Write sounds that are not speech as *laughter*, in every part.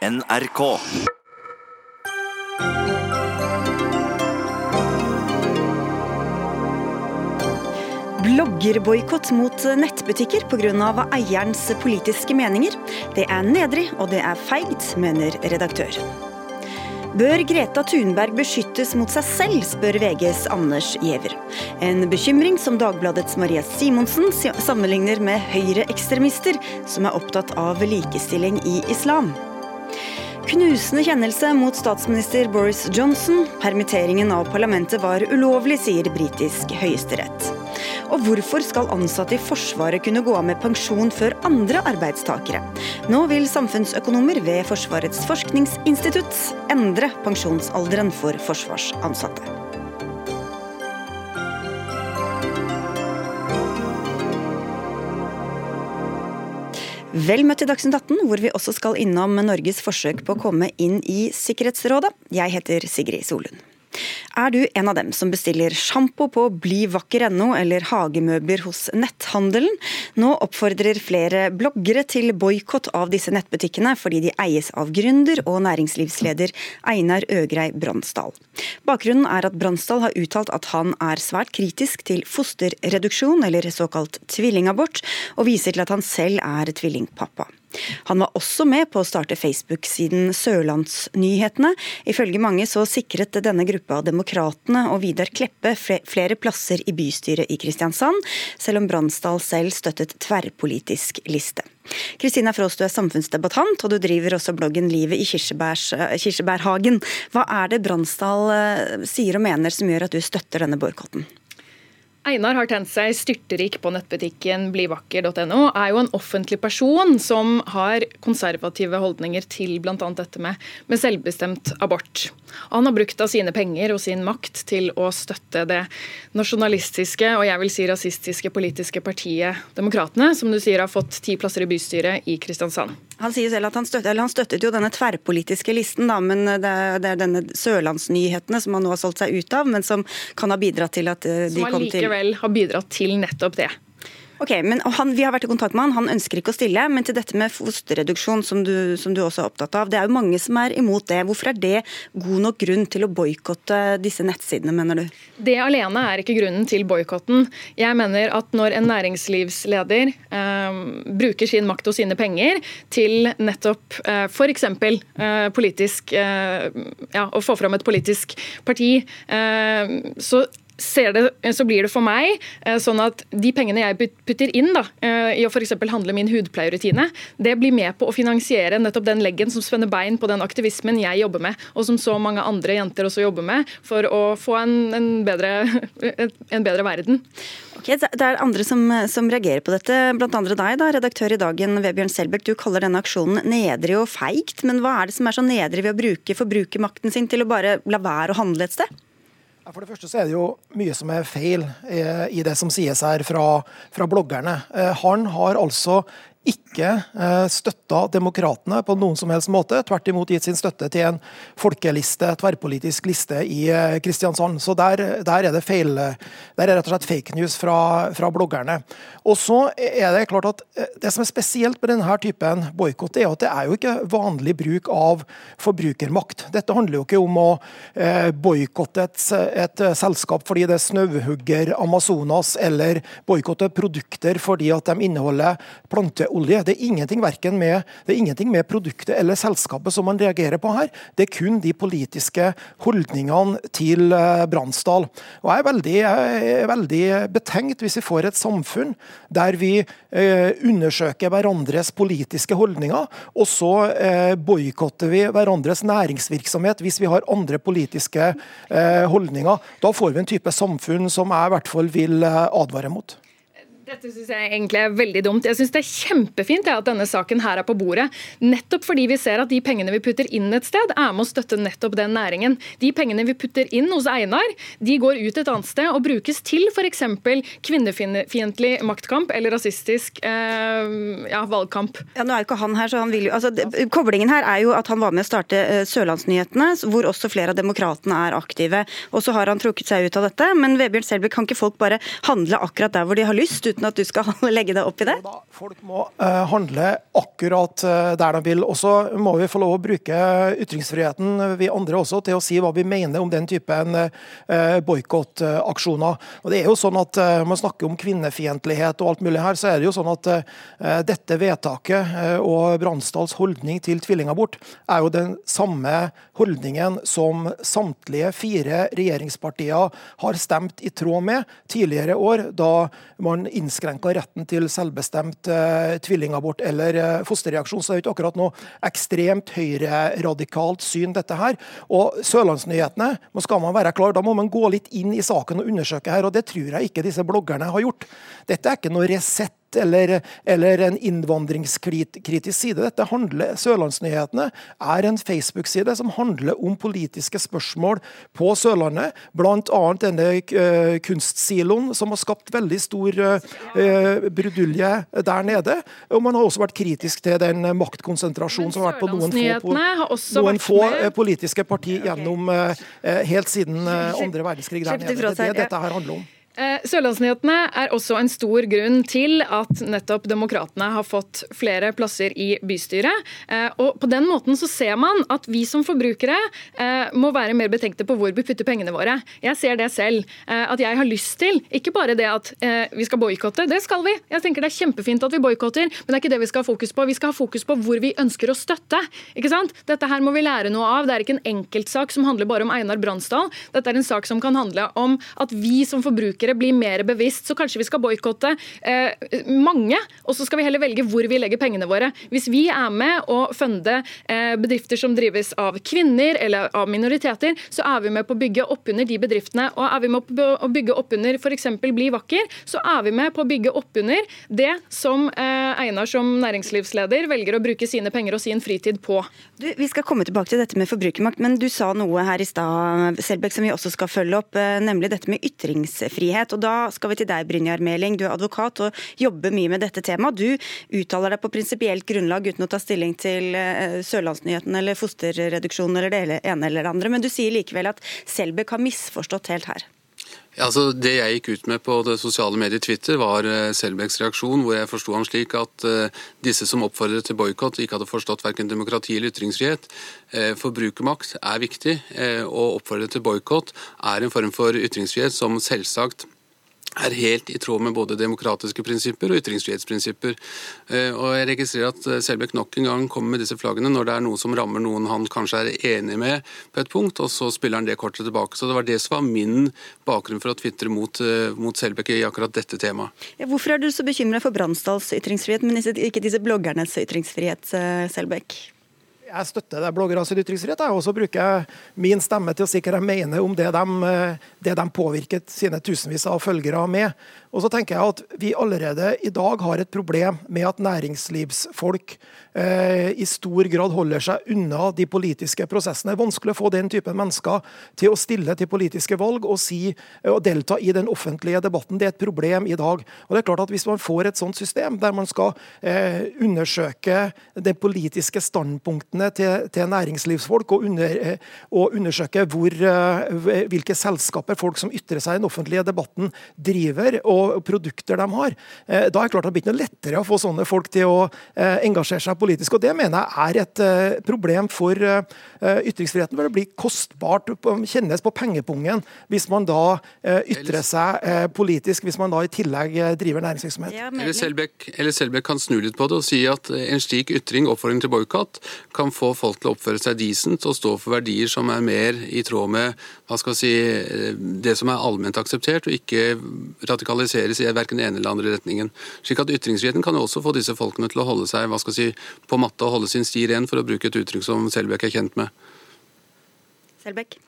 NRK. Bloggerboikott mot nettbutikker pga. eierens politiske meninger. Det er nedrig og det er feigt, mener redaktør. Bør Greta Thunberg beskyttes mot seg selv, spør VGs Anders Giæver. En bekymring som Dagbladets Maria Simonsen sammenligner med høyreekstremister som er opptatt av likestilling i islam. Knusende kjennelse mot statsminister Boris Johnson. Permitteringen av parlamentet var ulovlig, sier britisk høyesterett. Og hvorfor skal ansatte i Forsvaret kunne gå av med pensjon før andre arbeidstakere? Nå vil samfunnsøkonomer ved Forsvarets forskningsinstitutt endre pensjonsalderen for forsvarsansatte. Vel møtt til Dagsnytt 18, hvor vi også skal innom Norges forsøk på å komme inn i Sikkerhetsrådet. Jeg heter Sigrid Solund. Er du en av dem som bestiller sjampo på blivakker.no eller hagemøbler hos netthandelen? Nå oppfordrer flere bloggere til boikott av disse nettbutikkene, fordi de eies av gründer og næringslivsleder Einar Øgrei Bransdal. Bakgrunnen er at Bransdal har uttalt at han er svært kritisk til fosterreduksjon, eller såkalt tvillingabort, og viser til at han selv er tvillingpappa. Han var også med på å starte Facebook-siden Sørlandsnyhetene. Ifølge mange så sikret denne gruppa Demokratene og Vidar Kleppe flere plasser i bystyret i Kristiansand, selv om Bransdal selv støttet tverrpolitisk liste. Kristina Frås, du er samfunnsdebattant, og du driver også bloggen Livet i kirsebærhagen. Hva er det Bransdal eh, sier og mener som gjør at du støtter denne boikotten? Einar har tent seg styrterik på nettbutikken blivakker.no, er jo en offentlig person som har konservative holdninger til bl.a. dette med, med, selvbestemt abort. Han har brukt av sine penger og sin makt til å støtte det nasjonalistiske og jeg vil si rasistiske politiske partiet Demokratene, som du sier har fått ti plasser i bystyret i Kristiansand. Han sier selv at han støttet, han støttet jo denne tverrpolitiske listen, da, men det er, det er denne Sørlandsnyhetene som han nå har solgt seg ut av, men som kan ha bidratt til at eh, de kom til Som allikevel har bidratt til nettopp det. Ok, men han, Vi har vært i kontakt med han, han ønsker ikke å stille. Men til dette med fosterreduksjon, som du, som du også er opptatt av. Det er jo mange som er imot det. Hvorfor er det god nok grunn til å boikotte disse nettsidene, mener du? Det alene er ikke grunnen til boikotten. Jeg mener at når en næringslivsleder eh, bruker sin makt og sine penger til nettopp eh, f.eks. Eh, politisk eh, ja, å få fram et politisk parti, eh, så det, så blir det for meg eh, sånn at de pengene jeg putter inn da, eh, i å f.eks. handle min hudpleierrutine, det blir med på å finansiere nettopp den leggen som spenner bein på den aktivismen jeg jobber med, og som så mange andre jenter også jobber med, for å få en, en, bedre, *laughs* en bedre, verden. Okay, Det er andre som, som reagerer på dette, andre deg, da, redaktør i Dagen Vebjørn Selbert. Du kaller denne aksjonen nedrig og feigt, men hva er det som er så nedrig ved å bruke forbrukermakten sin til å bare la være å handle et sted? For det første så er det jo mye som er feil eh, i det som sies her fra, fra bloggerne. Eh, han har altså ikke eh, støtta demokratene på noen som helst måte. Tvert imot gitt sin støtte til en folkeliste, tverrpolitisk liste i eh, Kristiansand. Så der, der, er det feil. Der er rett og slett fake news fra, fra, bloggerne. Og så er det klart at eh, det som er spesielt med denne typen boikott, er at det er jo ikke vanlig bruk av forbrukermakt. Dette handler jo ikke om å boikotte et, et, selskap fordi det snauhugger Amazonas, eller boikotte produkter fordi at de inneholder planteolje olje. Det er ingenting, med, det er ingenting med produktet eller selskapet som man reagerer på her. Det er kun de politiske holdningene til eh, Bransdal. Og jeg er, veldig, jeg er veldig betenkt hvis vi får et samfunn der vi eh, undersøker hverandres politiske holdninger, og så eh, boikotter vi hverandres næringsvirksomhet hvis vi har andre politiske eh, holdninger. Da får vi en type samfunn som jeg i hvert fall vil eh, advare mot. Dette synes jeg egentlig er veldig dumt. Jeg synes Det er kjempefint at denne saken her er på bordet. Nettopp fordi vi ser at de pengene vi putter inn et sted, er med å støtte nettopp den næringen. De pengene vi putter inn hos Einar, de går ut et annet sted og brukes til f.eks. kvinnefiendtlig maktkamp eller rasistisk eh, ja, valgkamp. Ja, nå er ikke han her, så han vil jo altså, Koblingen her er jo at han var med å starte uh, Sørlandsnyhetene, hvor også flere av demokratene er aktive. Og så har han trukket seg ut av dette. Men Vebjørn Selbekk, kan ikke folk bare handle akkurat der hvor de har lyst, uten uten at du skal *laughs* legge deg opp i det? Folk må uh, handle akkurat uh, der de vil. Og så må vi få lov å bruke ytringsfriheten, vi andre også, til å si hva vi mener om den typen uh, boikottaksjoner. Og det er jo sånn at uh, Man snakker om kvinnefiendtlighet og alt mulig her, så er det jo sånn at dette vedtaket og Bransdals holdning til tvillingabort er jo den samme holdningen som samtlige fire regjeringspartier har stemt i tråd med tidligere år, da man innskrenka retten til selvbestemt eh, tvillingabort eller eh, fosterreaksjon. Så det er ikke akkurat noe ekstremt høyreradikalt syn, dette her. Og Sørlandsnyhetene, nå skal man være klar, da må man gå litt inn i saken og undersøke her, og det tror jeg ikke disse bloggerne har gjort. Dette er ikke noe Resett eller, eller en innvandringskritisk side. Dette handler, Sørlandsnyhetene er en Facebook-side som handler om politiske spørsmål på Sørlandet. Bl.a. denne uh, kunstsiloen, som har skapt veldig stor uh, brudulje der nede. Og man har også vært kritisk til den maktkonsentrasjonen som har vært på noen få, noen få politiske parti gjennom uh, helt siden andre verdenskrig der nede. Det er det dette her handler om. Eh, Sørlandsnyhetene er også en stor grunn til at nettopp Demokratene har fått flere plasser i bystyret. Eh, og På den måten så ser man at vi som forbrukere eh, må være mer betenkte på hvor vi putter pengene våre. Jeg ser det selv. At jeg har lyst til ikke bare det at vi skal boikotte, det skal vi. Jeg tenker Det er kjempefint at vi boikotter, men det er ikke det vi skal ha fokus på. Vi skal ha fokus på hvor vi ønsker å støtte. Ikke sant? Dette her må vi lære noe av. Det er ikke en enkeltsak som handler bare om Einar Bransdal. Dette er en sak som kan handle om at vi som forbrukere forbrukere blir mer bevisst. Så kanskje vi skal boikotte eh, mange, og så skal vi heller velge hvor vi legger pengene våre. Hvis vi er med å funde eh, bedrifter som drives av kvinner eller av minoriteter, så er vi med på å bygge opp under de bedriftene. Og er vi med på å bygge opp under f.eks. Bli vakker, så er vi med på å bygge opp under det som eh, Einar som næringslivsleder velger å bruke sine penger og sin fritid på. Du, vi skal komme tilbake til dette med forbrukermakt, men du sa noe her i stad, Selbekk, som vi også skal følge opp, eh, nemlig dette med ytringsfrihet frihet. Og da skal vi til deg, Brynjar Meling. Du er advokat og jobber mye med dette temaet. Du uttaler deg på prinsipielt grunnlag uten å ta stilling til eh, Sørlandsnyheten eller fosterreduksjon eller det ene eller det andre, men du sier likevel at Selbekk har misforstått helt her. Altså Det jeg gikk ut med på det sosiale mediet Twitter, var uh, Selbecks reaksjon, hvor jeg forsto ham slik at uh, disse som oppfordret til boikott, ikke hadde forstått verken demokrati eller ytringsfrihet. Uh, forbrukermakt er viktig, og oppfordre til boikott er en form for ytringsfrihet som selvsagt er helt i tråd med både demokratiske prinsipper og ytringsfrihetsprinsipper. Eh, og Jeg registrerer at eh, Selbekk nok en gang kommer med disse flaggene når det er noe som rammer noen han kanskje er enig med på et punkt, og så spiller han det kortet tilbake. Så Det var det som var min bakgrunn for å tvitre mot, eh, mot Selbekk i akkurat dette temaet. Ja, hvorfor er du så bekymra for Bransdals ytringsfrihet, men ikke disse bloggernes ytringsfrihet, Selbekk? Jeg støtter det bloggernes ytringsfrihet, og så bruker jeg min stemme til å si hva jeg mener om det de, det de påvirket sine tusenvis av følgere med. Og så tenker jeg at Vi allerede i dag har et problem med at næringslivsfolk eh, i stor grad holder seg unna de politiske prosessene. Det er vanskelig å få den typen mennesker til å stille til politiske valg og, si, og delta i den offentlige debatten. Det er et problem i dag. Og det er klart at Hvis man får et sånt system der man skal eh, undersøke de politiske standpunktene til, til næringslivsfolk, og, under, eh, og undersøke hvor, eh, hvilke selskaper folk som ytrer seg i den offentlige debatten, driver, og og produkter de har. Eh, da er det klart at det blir ikke noe lettere å få sånne folk til å eh, engasjere seg politisk. og Det mener jeg er et eh, problem for ytringsfriheten. for Det blir kostbart, kjennes på pengepungen, hvis man da ytrer seg politisk, hvis man da i tillegg driver næringsvirksomhet. Eller Selbekk, eller Selbekk kan snu litt på det og si at en slik ytring, oppfordring til boikott, kan få folk til å oppføre seg decent og stå for verdier som er mer i tråd med hva skal si, det som er allment akseptert, og ikke radikaliseres i verken den ene eller andre retningen. Slik at Ytringsfriheten kan jo også få disse folkene til å holde seg hva skal si, på matta og holde sin sti ren, for å bruke et uttrykk som Selbekk er kjent med. Selbekk?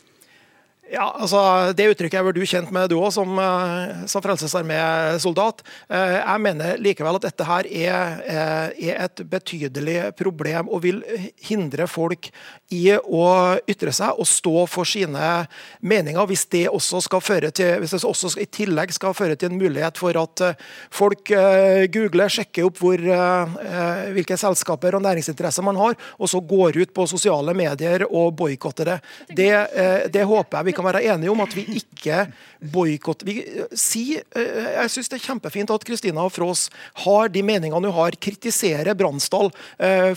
Ja, altså Det uttrykket er vel du kjent med, du òg, som, eh, som Frelsesarmé-soldat. Eh, jeg mener likevel at dette her er, eh, er, et betydelig problem og vil hindre folk i å ytre seg og stå for sine meninger. Hvis det også skal føre til, hvis det også i tillegg skal føre til en mulighet for at folk googler, sjekker opp hvor, hvilke selskaper og næringsinteresser man har, og så går ut på sosiale medier og boikotter det. Det, det håper jeg vi kan kan være enige om at vi ikke boikotter si, Jeg syns det er kjempefint at Kristina Frås har de meningene hun har, kritiserer Bransdal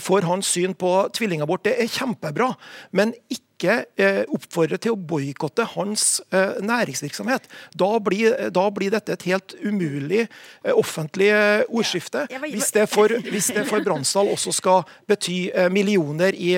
for hans syn på tvillingabort. Det er kjempebra. Men ikke ikke eh, oppfordre til å boikotte hans eh, næringsvirksomhet. Da blir, da blir, dette et helt umulig eh, offentlig ordskifte. Hvis det for, hvis det for Bransdal også skal bety millioner i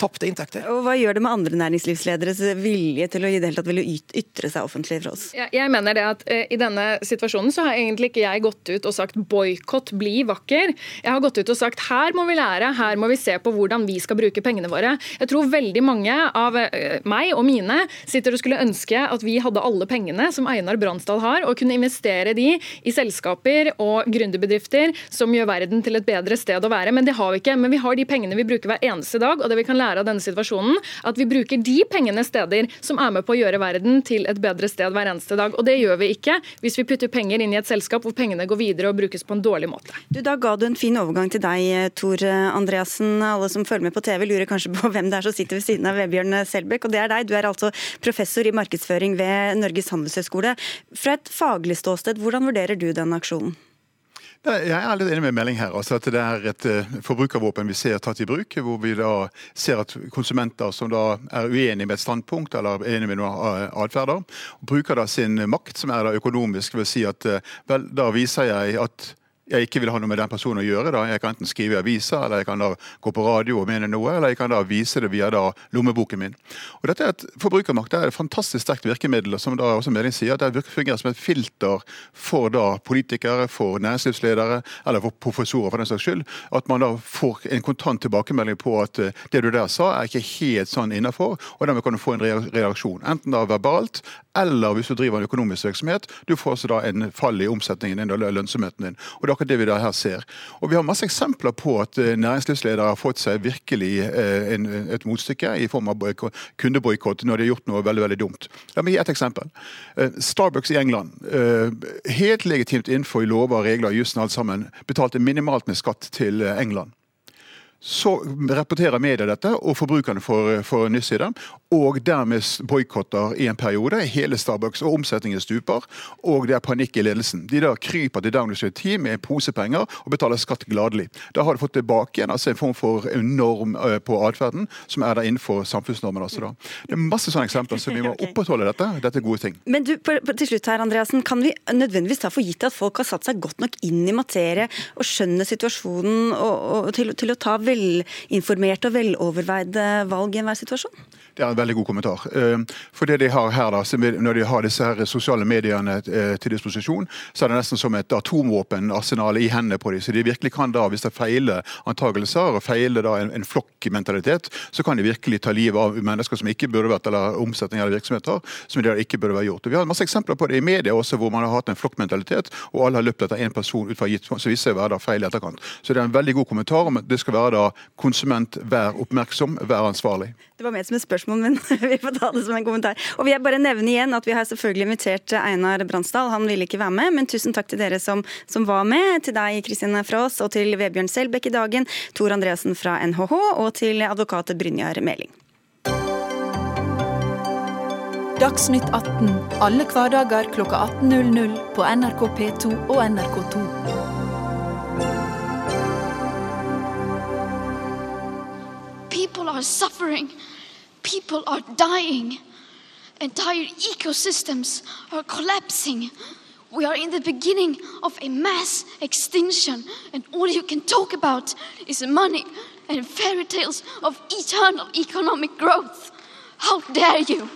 tapte inntekter. Og Hva gjør det med andre næringslivslederes vilje til å i det hele tatt ville ytre seg offentlig for oss? Jeg, jeg mener det at I denne situasjonen så har egentlig ikke jeg gått ut og sagt boikott, bli vakker. Jeg har gått ut og sagt her må vi lære, her må vi se på hvordan vi skal bruke pengene våre. Jeg tror veldig mange av av eh, meg og mine sitter og skulle ønske at vi hadde alle pengene som Einar Bransdal har, og kunne investere de i selskaper og gründerbedrifter som gjør verden til et bedre sted å være. Men det har vi ikke. Men vi har de pengene vi bruker hver eneste dag, og det vi kan lære av denne situasjonen, at vi bruker de pengene steder som er med på å gjøre verden til et bedre sted hver eneste dag. Og det gjør vi ikke hvis vi putter penger inn i et selskap hvor pengene går videre og brukes på en dårlig måte. Du, Da ga du en fin overgang til deg, Tor Andreassen. Alle som følger med på TV lurer kanskje på *laughs* hvem det er som sitter ved siden av Vebjørn Selbekk, og det er deg. Du er altså professor i markedsføring ved Norges handelshøyskole. Fra et faglig ståsted, hvordan vurderer du den aksjonen? Jeg er litt enig med melding her. altså at Det er et eh, forbrukervåpen vi ser tatt i bruk. Hvor vi da ser at konsumenter som da er uenige med et standpunkt eller enige med noen eh, atferder, bruker da sin makt, som er da økonomisk, å si at eh, vel, da viser jeg at jeg ikke vil ha noe med den personen å gjøre. da. Jeg kan enten skrive i aviser, eller jeg kan da gå på radio og mene noe, eller jeg kan da vise det via da lommeboken min. Og dette er et Forbrukermakt det er et fantastisk sterkt virkemiddel, som da også Meling sier, at det fungerer som et filter for da politikere, for næringslivsledere, eller for professorer for den saks skyld. At man da får en kontant tilbakemelding på at eh, det du der sa, er ikke helt sånn innafor, og dermed kan du få en reaksjon. Enten da verbalt, eller hvis du driver en økonomisk virksomhet, du får altså da en fall i omsetningen din og lønnsomheten din. Og det er akkurat det vi da her ser. Og Vi har masse eksempler på at eh, næringslivsledere har fått seg virkelig eh, et motstykke i form av kundeboikott når de har gjort noe veldig veldig dumt. La meg gi et eksempel. Eh, Starbucks i England, helt legitimt innenfor lover, regler, og jussen alt sammen, betalte minimalt med skatt til England. Så rapporterer media dette, og forbrukerne får, får nyss i det. Og dermed boikotter i en periode hele Starbucks, og omsetningen stuper. Og det er panikk i ledelsen. De da kryper til Downing Street Team med en pose penger og betaler skatt gladelig. Da har de fått tilbake igjen altså en form for norm eh, på atferden, som er der innenfor samfunnsnormen. Altså da. Det er masse sånne eksempler, så vi må *laughs* opprettholde dette. Dette er gode ting. Men du, til slutt her, Andreasen, Kan vi nødvendigvis ta for gitt at folk har satt seg godt nok inn i materie og skjønner situasjonen og, og til, til å ta veldig velinformerte og veloverveide valg i enhver situasjon? Det er en veldig god kommentar. Eh, for det de har her da, Når de har disse her sosiale mediene eh, til disposisjon, så er det nesten som et atomvåpenarsenal i hendene på dem. Så de virkelig kan da, hvis det feiler antakelser og feiler da en, en flokkmentalitet, så kan de virkelig ta livet av mennesker som ikke burde vært, eller omsetning eller virksomheter som de ikke burde vært gjort. Og vi har masse eksempler på det i media også, hvor man har hatt en flokkmentalitet, og alle har løpt etter én person ut fra gitt, så viser det å være feil i etterkant. Så det er en veldig god kommentar om at det skal være da konsument, vær oppmerksom, vær ansvarlig. Det var ment som et spørsmål, men *laughs* vi får ta det som en kommentar. Og vil jeg bare nevne igjen at Vi har selvfølgelig invitert Einar Bransdal, han ville ikke være med. Men tusen takk til dere som, som var med. Til deg, Kristine Frås, og til Vebjørn Selbekk i dagen. Tor Andreassen fra NHH, og til advokat Brynjar Meling. Dagsnytt 18 alle hverdager klokka 18.00 på NRK P2 og NRK2. People are suffering. People are dying. Entire ecosystems are collapsing. We are in the beginning of a mass extinction, and all you can talk about is money and fairy tales of eternal economic growth. How dare you!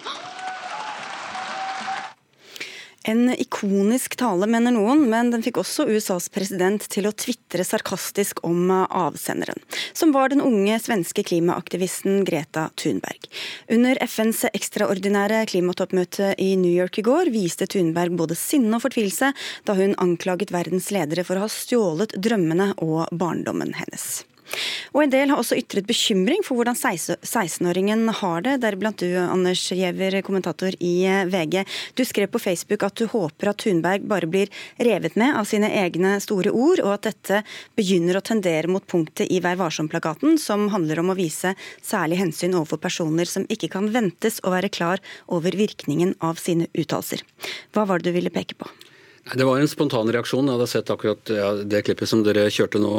En ikonisk tale, mener noen, men den fikk også USAs president til å tvitre sarkastisk om avsenderen, som var den unge svenske klimaaktivisten Greta Thunberg. Under FNs ekstraordinære klimatoppmøte i New York i går viste Thunberg både sinne og fortvilelse da hun anklaget verdens ledere for å ha stjålet drømmene og barndommen hennes. Og en del har også ytret bekymring for hvordan 16-åringen har det, deriblant du, Anders Giæver, kommentator i VG. Du skrev på Facebook at du håper at Thunberg bare blir revet med av sine egne store ord, og at dette begynner å tendere mot punktet i Vær varsom-plakaten, som handler om å vise særlig hensyn overfor personer som ikke kan ventes å være klar over virkningen av sine uttalelser. Hva var det du ville peke på? Det var en spontan reaksjon. Jeg hadde sett akkurat det klippet som dere kjørte nå,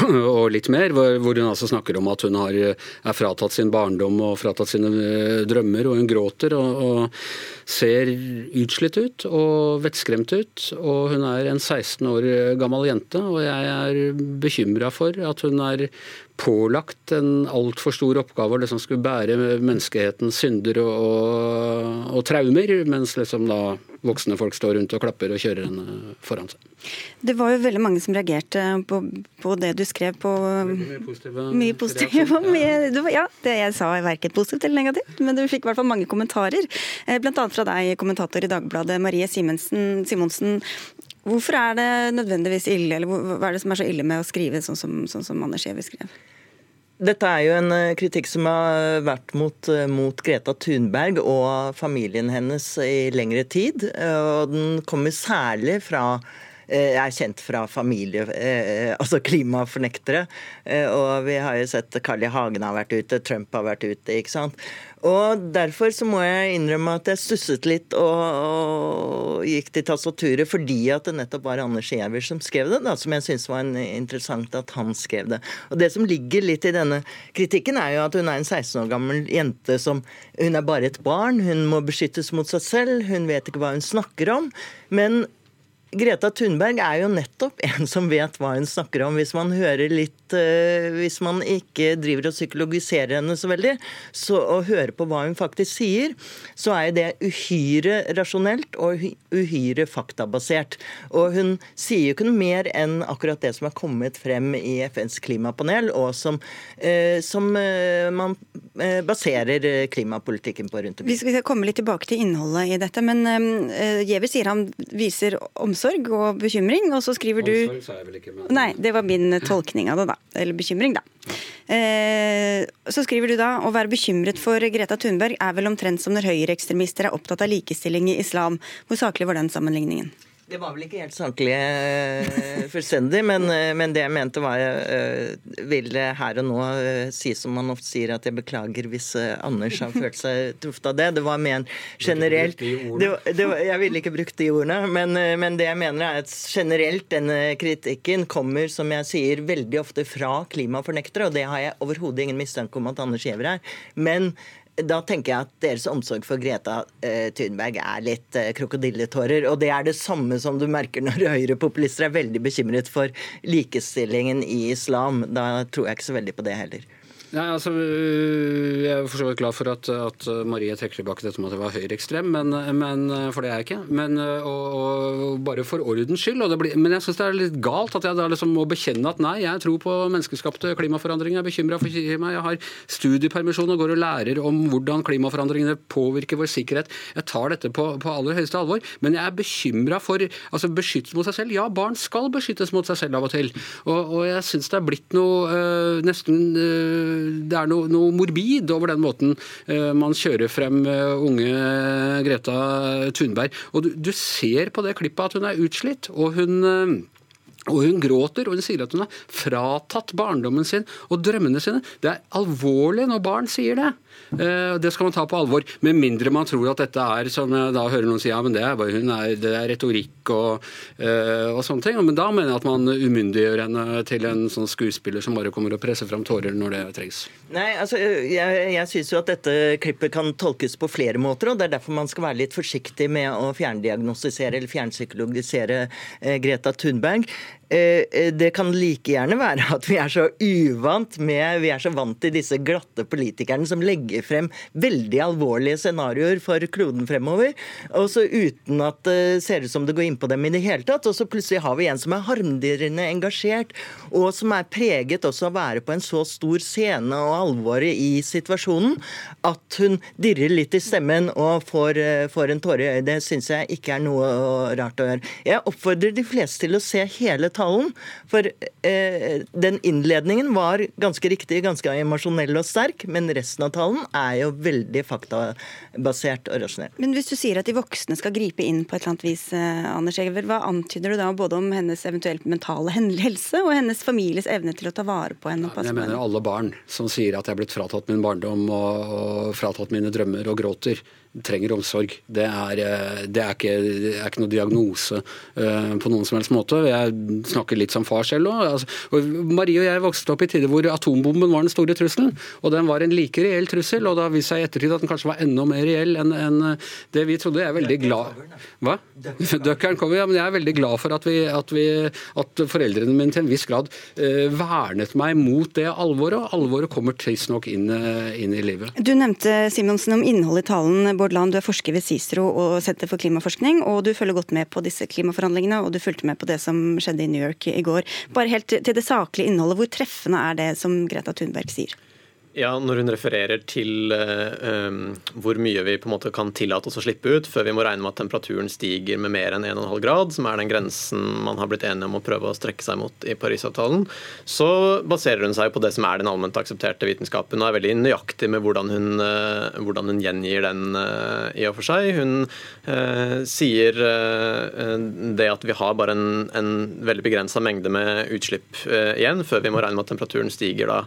*clears throat* og litt mer, hvor, hvor, hun altså snakker om at hun har, er fratatt sin barndom og fratatt sine eh, drømmer, og hun gråter og, og ser utslitt ut og vettskremt ut. Og hun er en 16 år gammel jente, og jeg er bekymra for at hun er pålagt en altfor stor oppgave å liksom skulle bære menneskehetens synder og, og, og, traumer, mens liksom da voksne folk står rundt og klapper og kjører henne foran seg. Det var jo veldig mange som reagerte på, på det du skrev på Mye positive. Mye positive mye, ja, det jeg sa er verken positivt eller negativt, men du fikk i hvert fall mange kommentarer. Bl.a. blant annet fra deg, kommentator i Dagbladet, Marie Simonsen. Simonsen. Hvorfor er det nødvendigvis ille, eller hva er det som er så ille med å skrive sånn som, sånn som Anders Giæver skrev? Dette er jo en eh, kritikk som har vært mot, eh, mot, Greta Thunberg og familien hennes i lengre tid. Og den kommer særlig fra er kjent fra familie, eh, altså klimafornektere. Og vi har jo sett Carl I. Hagen har vært ute, Trump har vært ute. ikke sant? Og Derfor så må jeg innrømme at jeg stusset litt og, og gikk til tastaturet fordi at det nettopp var Anders Giæver som skrev det, da, som jeg syntes var interessant at han skrev det. Og Det som ligger litt i denne kritikken, er jo at hun er en 16 år gammel jente som Hun er bare et barn, hun må beskyttes mot seg selv, hun vet ikke hva hun snakker om. Men Greta Thunberg er jo nettopp *laughs* en som vet hva hun snakker om. Hvis man hører litt uh, Hvis man ikke driver og psykologiserer henne så veldig, så, og hører på hva hun faktisk sier, så er det uhyre rasjonelt og uhyre faktabasert. Og hun sier jo ikke noe mer enn akkurat det som er kommet frem i FNs klimapanel, og som, uh, som uh, man baserer klimapolitikken på rundt omkring. Vi skal komme litt tilbake til innholdet i dette, men Giæver sier han viser omsorg omsorg og bekymring, og så skriver du Omsorg sa jeg vel ikke, men Nei, det var min tolkning av det, da. Eller bekymring, da. Eh, så skriver du da å være bekymret for Greta Thunberg er vel omtrent som når høyreekstremister er opptatt av likestilling i islam. Hvor saklig var den sammenligningen? Det var vel ikke helt saklig uh, fullstendig, men, uh, men, det jeg mente var jeg ville vil her og nå si som man ofte sier, at jeg beklager hvis Anders har følt seg truffet av det. Det var mer generelt det, det var, Jeg ville ikke brukt de ordene, men, men, det jeg mener er at generelt denne kritikken kommer, som jeg sier, veldig ofte fra klimafornektere, og det har jeg overhodet ingen mistanke om at Anders Giæver er. Men da tenker jeg at deres omsorg for Greta eh, Thunberg er litt eh, krokodilletårer. Og det er det samme som du merker når *laughs* høyrepopulister er veldig bekymret for likestillingen i islam. Da tror jeg ikke så veldig på det heller. Nei, altså, øh, Jeg er for så vidt glad for at, at Marie trekker tilbake dette med at det var høyreekstrem, men, men, øh, for det er jeg ikke. Men øh, og, og bare for ordens skyld. Blir, men jeg syns det er litt galt at jeg da liksom må bekjenne at nei, jeg tror på menneskeskapte klimaforandringer. Jeg er bekymra for meg. Jeg har studiepermisjon og går og lærer om hvordan klimaforandringene påvirker vår sikkerhet. Jeg tar dette på, på aller høyeste alvor. Men jeg er bekymra for altså beskyttelse mot seg selv. Ja, barn skal beskyttes mot seg selv av og til. Og, og jeg syns det er blitt noe øh, nesten øh, det er noe, noe, morbid over den måten eh, man kjører frem eh, unge Greta Thunberg. Og du, du ser på det klippet at hun er utslitt. og hun eh, og hun gråter, og hun sier at hun har fratatt barndommen sin og drømmene sine. Det er alvorlig når barn sier det. Eh, det skal man ta på alvor, med mindre man tror at dette er som jeg da hører noen si, ja, men det er, er, det er retorikk og, eh, og, sånne ting. Men da mener jeg at man umyndiggjør henne til en sånn skuespiller som bare kommer og presser fram tårer når det trengs. Nei, altså, Jeg, jeg syns jo at dette klippet kan tolkes på flere måter, og det er derfor man skal være litt forsiktig med å fjerndiagnostisere eller fjernpsykologisere eh, Greta Thunberg. Eh, eh, det kan like gjerne være at vi er så uvant med Vi er så vant til disse glatte politikerne som legger frem veldig alvorlige scenarioer for kloden fremover, og så uten at det ser ut som det går inn på dem i det hele tatt. Og så plutselig har vi en som er harmdirrende engasjert, og som er preget også av å være på en så stor scene og alvoret i situasjonen at hun dirrer litt i stemmen og får, eh, får en tåre i øyet. Det syns jeg ikke er noe rart å gjøre. Jeg oppfordrer de fleste til å se hele talen. For eh, den innledningen var ganske riktig, ganske emosjonell og sterk, men resten av talen er jo veldig faktabasert og rasjonell. Men hvis du sier at de voksne skal gripe inn på et eller annet vis, eh, Anders Egever, hva antyder du da både om hennes eventuelt mentale helse og hennes families evne til å ta vare på henne? og passe Jeg mener henne? alle barn som sier at jeg er blitt fratatt min barndom og, og fratatt mine drømmer og gråter, trenger omsorg. Det er, eh, det er, ikke, det er ikke noe diagnose uh, på noen som helst måte. Jeg snakker litt som far selv òg. Altså, Marie og jeg vokste opp i tider hvor atombomben var den store trusselen. Og den var en like reell trussel, og det har vist seg i ettertid at den kanskje var enda mer reell enn enn det vi trodde. Jeg er veldig glad Hva? Døkkeren kommer, ja. Men jeg er veldig glad for at, vi, at, vi, at foreldrene mine til en viss grad uh, vernet meg mot det alvoret, og alvoret kommer tidsnok inn, eh, inn i livet. Du nevnte Simonsen om innholdet i talen. Bård Land, du er forsker ved CICERO og Senter for klimaforskning, og du følger godt med på disse klimaforhandlingene, og du fulgte med på det som skjedde i New York i går. Bare helt til det saklige innholdet, hvor treffende er det som Greta Thunberg sier? Ja, Når hun refererer til uh, um, hvor mye vi på en måte kan tillate oss å slippe ut før vi må regne med at temperaturen stiger med mer enn 1,5 grad, som er den grensen man har blitt enige om å prøve å strekke seg mot i Parisavtalen, så baserer hun seg på det som er den allment aksepterte vitenskapen, og er veldig nøyaktig med hvordan hun, uh, hvordan hun gjengir den uh, i og for seg. Hun sier det at vi har bare en, en veldig begrensa mengde med utslipp igjen, før vi må regne med at temperaturen stiger da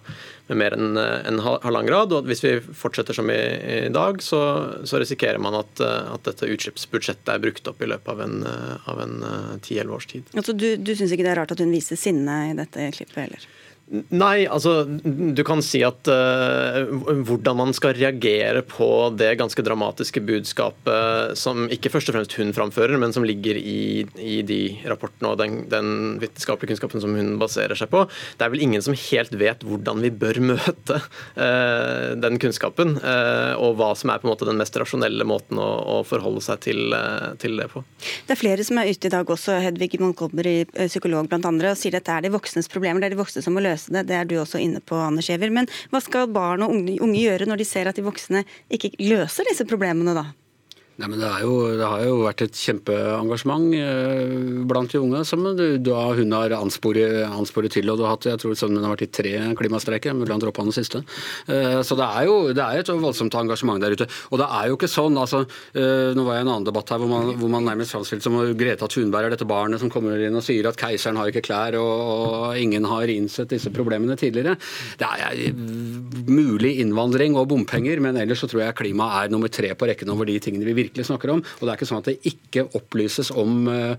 med mer enn en halvannen grad. og Hvis vi fortsetter som i, i dag, så, så, risikerer man at, at, dette utslippsbudsjettet er brukt opp i løpet av en, av en 10-11 års tid. Altså, du du syns ikke det er rart at hun viser sinne i dette klippet heller? Nei, altså du kan si at uh, hvordan man skal reagere på det ganske dramatiske budskapet som ikke først og fremst hun framfører, men som ligger i, i de rapportene og den, den, vitenskapelige kunnskapen som hun baserer seg på. Det er vel ingen som helt vet hvordan vi bør møte uh, den kunnskapen, uh, og hva som er på en måte den mest rasjonelle måten å, å forholde seg til, til, det på. Det er flere som er ute i dag også, Hedvig Montgomery, psykolog blant andre, og sier at det er de voksnes problemer, det er de voksne som må løse det. Det er du også inne på, Anders Giæver. Men hva skal barn og unge, unge gjøre når de ser at de voksne ikke løser disse problemene, da? Nei, men det, jo, det, har jo vært et kjempeengasjement eh, blant de unge, som da hun har ansporet, ansporet til. og du har hatt, Jeg tror sønnen har vært i tre klimastreiker, mulig han droppa den siste. Eh, så det er jo det er et voldsomt engasjement der ute. Og det er jo ikke sånn altså, eh, Nå var jeg i en annen debatt her hvor man, hvor man nærmest framstilte som Greta Thunberg er dette barnet som kommer inn og sier at keiseren har ikke klær og, ingen har innsett disse problemene tidligere. Det er mulig innvandring og bompenger, men ellers så tror jeg klima er nummer tre på rekken over de tingene vi virkelig snakker om. Og det er ikke sånn at det ikke opplyses om, uh,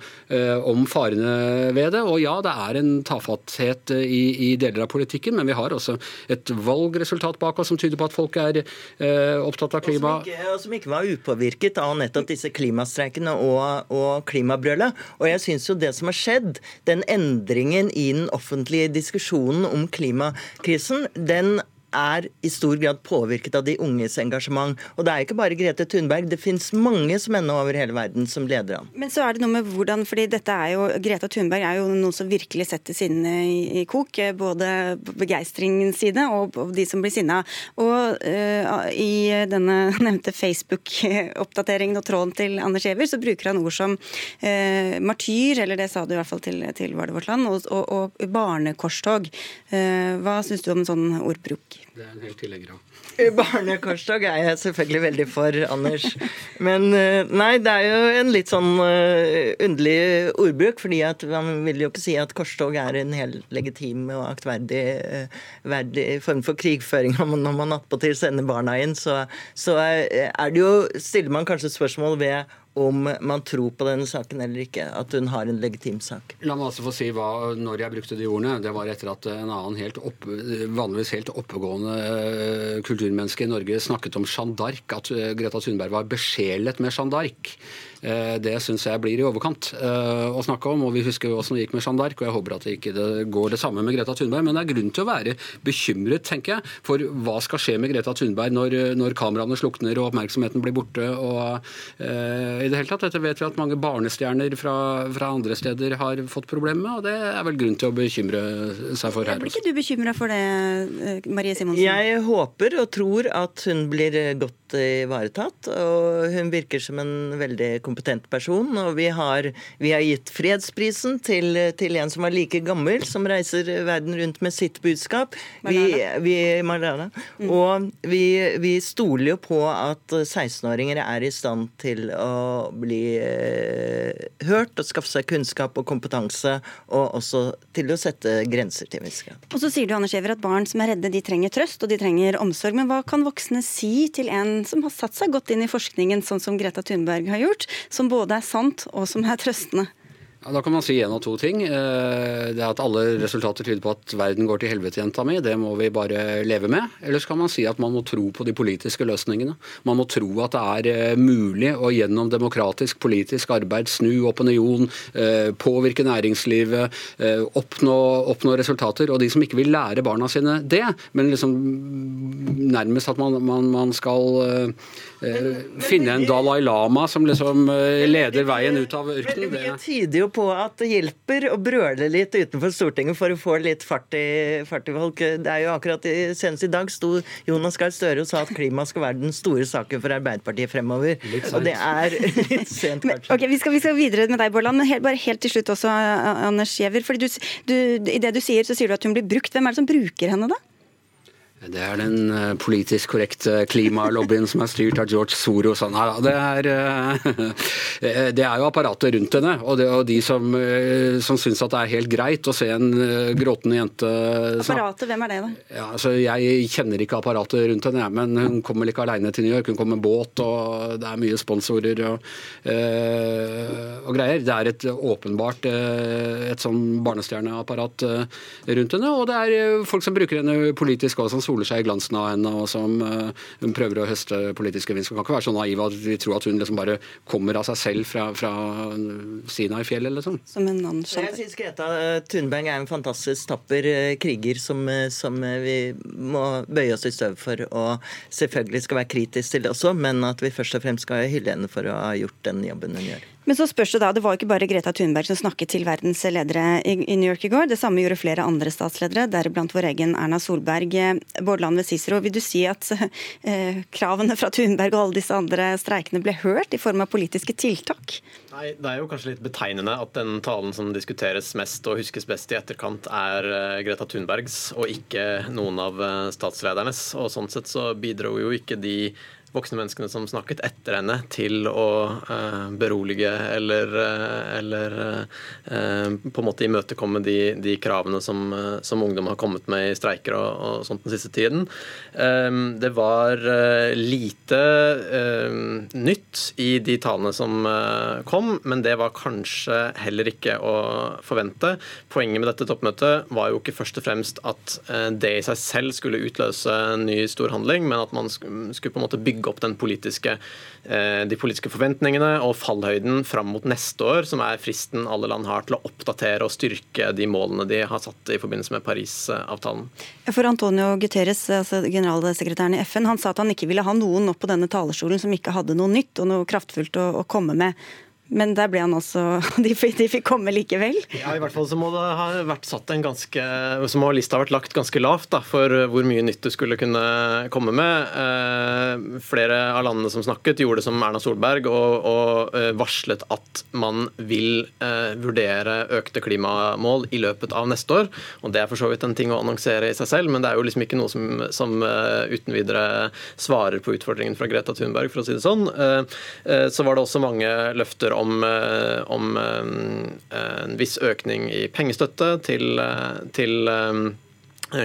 om farene ved det. Og ja, det er en tafatthet i, i, deler av politikken, men vi har også et valgresultat bak oss som tyder på at folk er uh, opptatt av klima. Og som, ikke, og som ikke var upåvirket av nettopp disse klimastreikene og, og klimabrølet. Og jeg syns jo det som har skjedd, den endringen i den offentlige diskusjonen om klimakrisen, den er i stor grad påvirket av de unges engasjement. Og det er ikke bare Grete Thunberg, det fins mange som ennå over hele verden som leder an. Men så er det noe med hvordan, fordi dette er jo, Greta Thunberg er jo noen som virkelig setter sinne i, i kok. Både på begeistringens side og de som blir sinna. Og uh, i denne *laughs* nevnte Facebook-oppdateringen og tråden til Anders Giæver, så bruker han ord som uh, martyr, eller det sa du i hvert fall til, til vårt land, og, og, og barnekorstog. Uh, hva syns du om en sånn ordbruk? Det er en helt tillegger av. Barnekorstog er jeg selvfølgelig veldig for, Anders. Men nei, det er jo en litt sånn underlig ordbruk. fordi at man vil jo ikke si at korstog er en helt legitim og aktverdig form for krigføring når man attpåtil sender barna inn. Så, så er det jo, stiller man kanskje spørsmål ved om man tror på denne saken eller ikke. At hun har en legitim sak. La meg altså få si hva, når jeg brukte de ordene. Det var etter at en annen helt opp, vanligvis helt oppegående kulturmenneske i Norge snakket om Jeanne d'Arc. At Greta Thunberg var besjelet med Jeanne d'Arc. Det syns jeg blir i overkant å snakke om. og Vi husker jo åssen det gikk med Jeanne d'Arc, og jeg håper at det ikke går det samme med Greta Thunberg. Men det er grunn til å være bekymret, tenker jeg, for hva skal skje med Greta Thunberg når, når kameraene slukner og oppmerksomheten blir borte. og i det hele tatt. Dette vet vi at mange barnestjerner fra, fra andre steder har fått problemer med, og det er vel grunn til å bekymre seg for her. Blir ikke du bekymra for det, eh, Marie Simonsen? Jeg håper og tror at hun blir godt ivaretatt. Og hun virker som en veldig kompetent person. Og vi har, vi har gitt fredsprisen til, til, en som var like gammel, som reiser verden rundt med sitt budskap. Vi, vi, mm. Og vi, vi stoler jo på at 16-åringer er i stand til å bli eh, hørt og skaffe seg kunnskap og kompetanse, og også til å sette grenser til en Og så sier du Anders Giæver, at barn som er redde, de trenger trøst og de trenger omsorg. Men hva kan voksne si til en som har satt seg godt inn i forskningen, sånn som Greta Thunberg har gjort, som både er sant og som er trøstende? Da kan man si én av to ting. Eh, det er at Alle resultater tyder på at verden går til helvete, jenta mi. Det må vi bare leve med. Eller så kan man si at man må tro på de politiske løsningene. Man må tro at det er eh, mulig å gjennom demokratisk politisk arbeid snu opinion, eh, påvirke næringslivet, oppnå, oppnå resultater. Og de som ikke vil lære barna sine det, men liksom nærmest at man, man, man skal finne en Dalai Lama som liksom leder veien ut av ørkenen. Det tyder jo på at det hjelper å brøle litt utenfor Stortinget for å få litt fart i, fart i folk. Det er jo akkurat Senest i dag sto Jonas Gahr Støre og sa at klima skal være den store saken for Arbeiderpartiet fremover. Og det er *laughs* litt sent, kanskje. Men, okay, vi, skal, vi skal videre med deg, Borland. Men helt, bare helt til slutt også, Anders Giæver. I det du sier, så sier du at hun blir brukt. Hvem er det som bruker henne, da? Det er den eh, politisk korrekte klimalobbyen som er styrt av George Soros. Nei, det, er, eh, det er jo apparatet rundt henne, og, det, og de som, eh, som syns at det er helt greit å se en gråtende jente Apparatet, hvem er det, da? Ja, altså, jeg kjenner ikke apparatet rundt henne, men hun kommer ikke alene til New York. Hun kommer med båt, og det er mye sponsorer og, og greier. Det er et åpenbart et sånn barnestjerneapparat rundt henne, og det er folk som bruker henne politisk også soler seg i glansen av henne og som uh, hun prøver å høste politisk gevinst. Hun kan ikke være så naiv at vi tror at hun liksom bare kommer av seg selv fra, fra Sinai-fjellet. Liksom. Som en annen Jeg syns Greta Thunberg er en fantastisk tapper uh, kriger som, uh, som vi må bøye oss i støv for og selvfølgelig skal være kritisk til det også, men at vi først og fremst skal hylle henne for å ha gjort den jobben hun gjør. Men så spørs det da, det var ikke bare Greta Thunberg som snakket til verdens ledere i, New York i går. Det samme gjorde flere andre statsledere, deriblant vår egen Erna Solberg. Bårdland ved Cicero, vil du si at eh, kravene fra Thunberg og alle disse andre streikene ble hørt i form av politiske tiltak? Nei, Det er jo kanskje litt betegnende at den talen som diskuteres mest og huskes best i etterkant, er eh, Greta Thunbergs og ikke noen av eh, statsledernes. Og Sånn sett så bidro jo ikke de voksne menneskene som snakket etter henne, til å uh, berolige eller, uh, eller uh, på en måte imøtekomme de, de kravene som, som, ungdom har kommet med i streiker og, og sånt den siste tiden. Um, det var lite nytt i de talene som kom, men det var kanskje heller ikke å forvente. Poenget med dette toppmøtet var jo ikke først og fremst at det i seg selv skulle utløse en ny storhandling, men at man skulle på en måte bygge bygge opp politiske, eh, de politiske forventningene og fallhøyden fram mot neste år, som er fristen alle land har til å oppdatere og styrke de målene de har satt i forbindelse med Parisavtalen. For Antonio Guterres, altså generalsekretæren i FN, han sa at han ikke ville ha noen opp på denne talerstolen som ikke hadde noe nytt og noe kraftfullt å komme med. Men der ble han også *laughs* De, fikk komme likevel? Ja, i hvert fall så må det ha vært satt en ganske Så må lista ha vært lagt ganske lavt da, for hvor mye nytt du skulle kunne komme med. Eh, flere av landene som snakket, gjorde det som Erna Solberg og, og eh, varslet at man vil eh, vurdere økte klimamål i løpet av neste år. Og Det er for så vidt en ting å annonsere i seg selv, men det er jo liksom ikke noe som, som uten videre svarer på utfordringen fra Greta Thunberg, for å si det sånn. Så var det også mange løfter om, eh, om eh, en viss økning i pengestøtte til, eh, til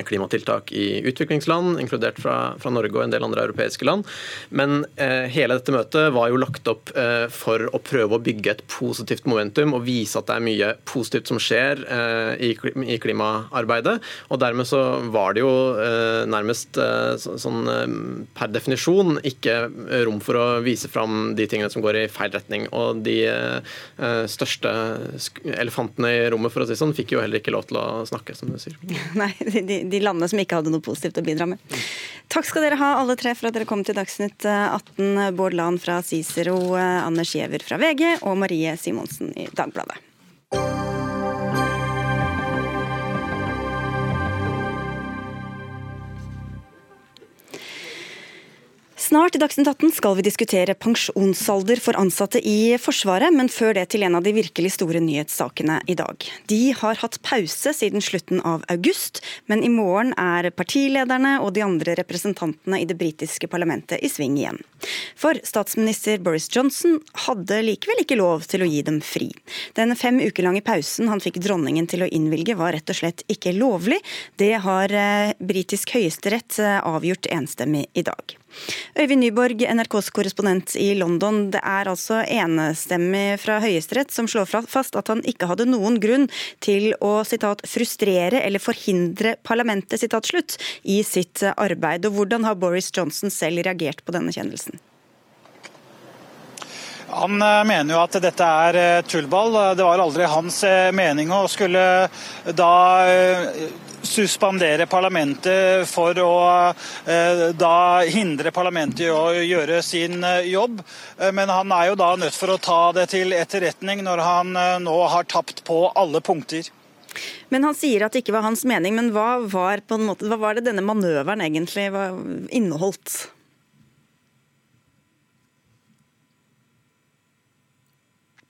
klimatiltak i utviklingsland, inkludert fra, fra, Norge og en del andre europeiske land. Men eh, hele dette møtet var jo lagt opp eh, for å prøve å bygge et positivt momentum og vise at det er mye positivt som skjer eh, i, i, klimaarbeidet. Og dermed så var det jo eh, nærmest eh, så, sånn per definisjon ikke rom for å vise fram de tingene som går i feil retning. Og de største elefantene i rommet, for å si sånn, fikk jo heller ikke lov til å snakke, som du sier. *laughs* Nei, de, de landene som ikke hadde noe positivt å bidra med. Takk skal dere ha alle tre for at dere kom til Dagsnytt 18. Bård Lahn fra Cicero, Anders Giæver fra VG og Marie Simonsen i Dagbladet. Snart i Dagsnytt 18 skal vi diskutere pensjonsalder for ansatte i Forsvaret, men før det til en av de virkelig store nyhetssakene i dag. De har hatt pause siden slutten av august, men i morgen er partilederne og de andre representantene i det britiske parlamentet i sving igjen. For statsminister Boris Johnson hadde likevel ikke lov til å gi dem fri. Den fem uker lange pausen han fikk dronningen til å innvilge var rett og slett ikke lovlig. Det har eh, britisk høyesterett eh, avgjort enstemmig i dag. Øyvind Nyborg, NRKs korrespondent i London. Det er altså enestemmig fra Høyesterett som slår fast at han ikke hadde noen grunn til å citat, 'frustrere eller forhindre parlamentet' citat, slutt, i sitt arbeid. Og Hvordan har Boris Johnson selv reagert på denne kjennelsen? Han eh, mener jo at dette er eh, tullball. Det var aldri hans eh, mening å skulle da suspendere parlamentet for å da hindre parlamentet i å gjøre sin jobb. Men han er jo da nødt for å ta det til etterretning når han nå har tapt på alle punkter. Men Han sier at det ikke var hans mening, men hva var, måte, hva var det denne manøveren egentlig inneholdt?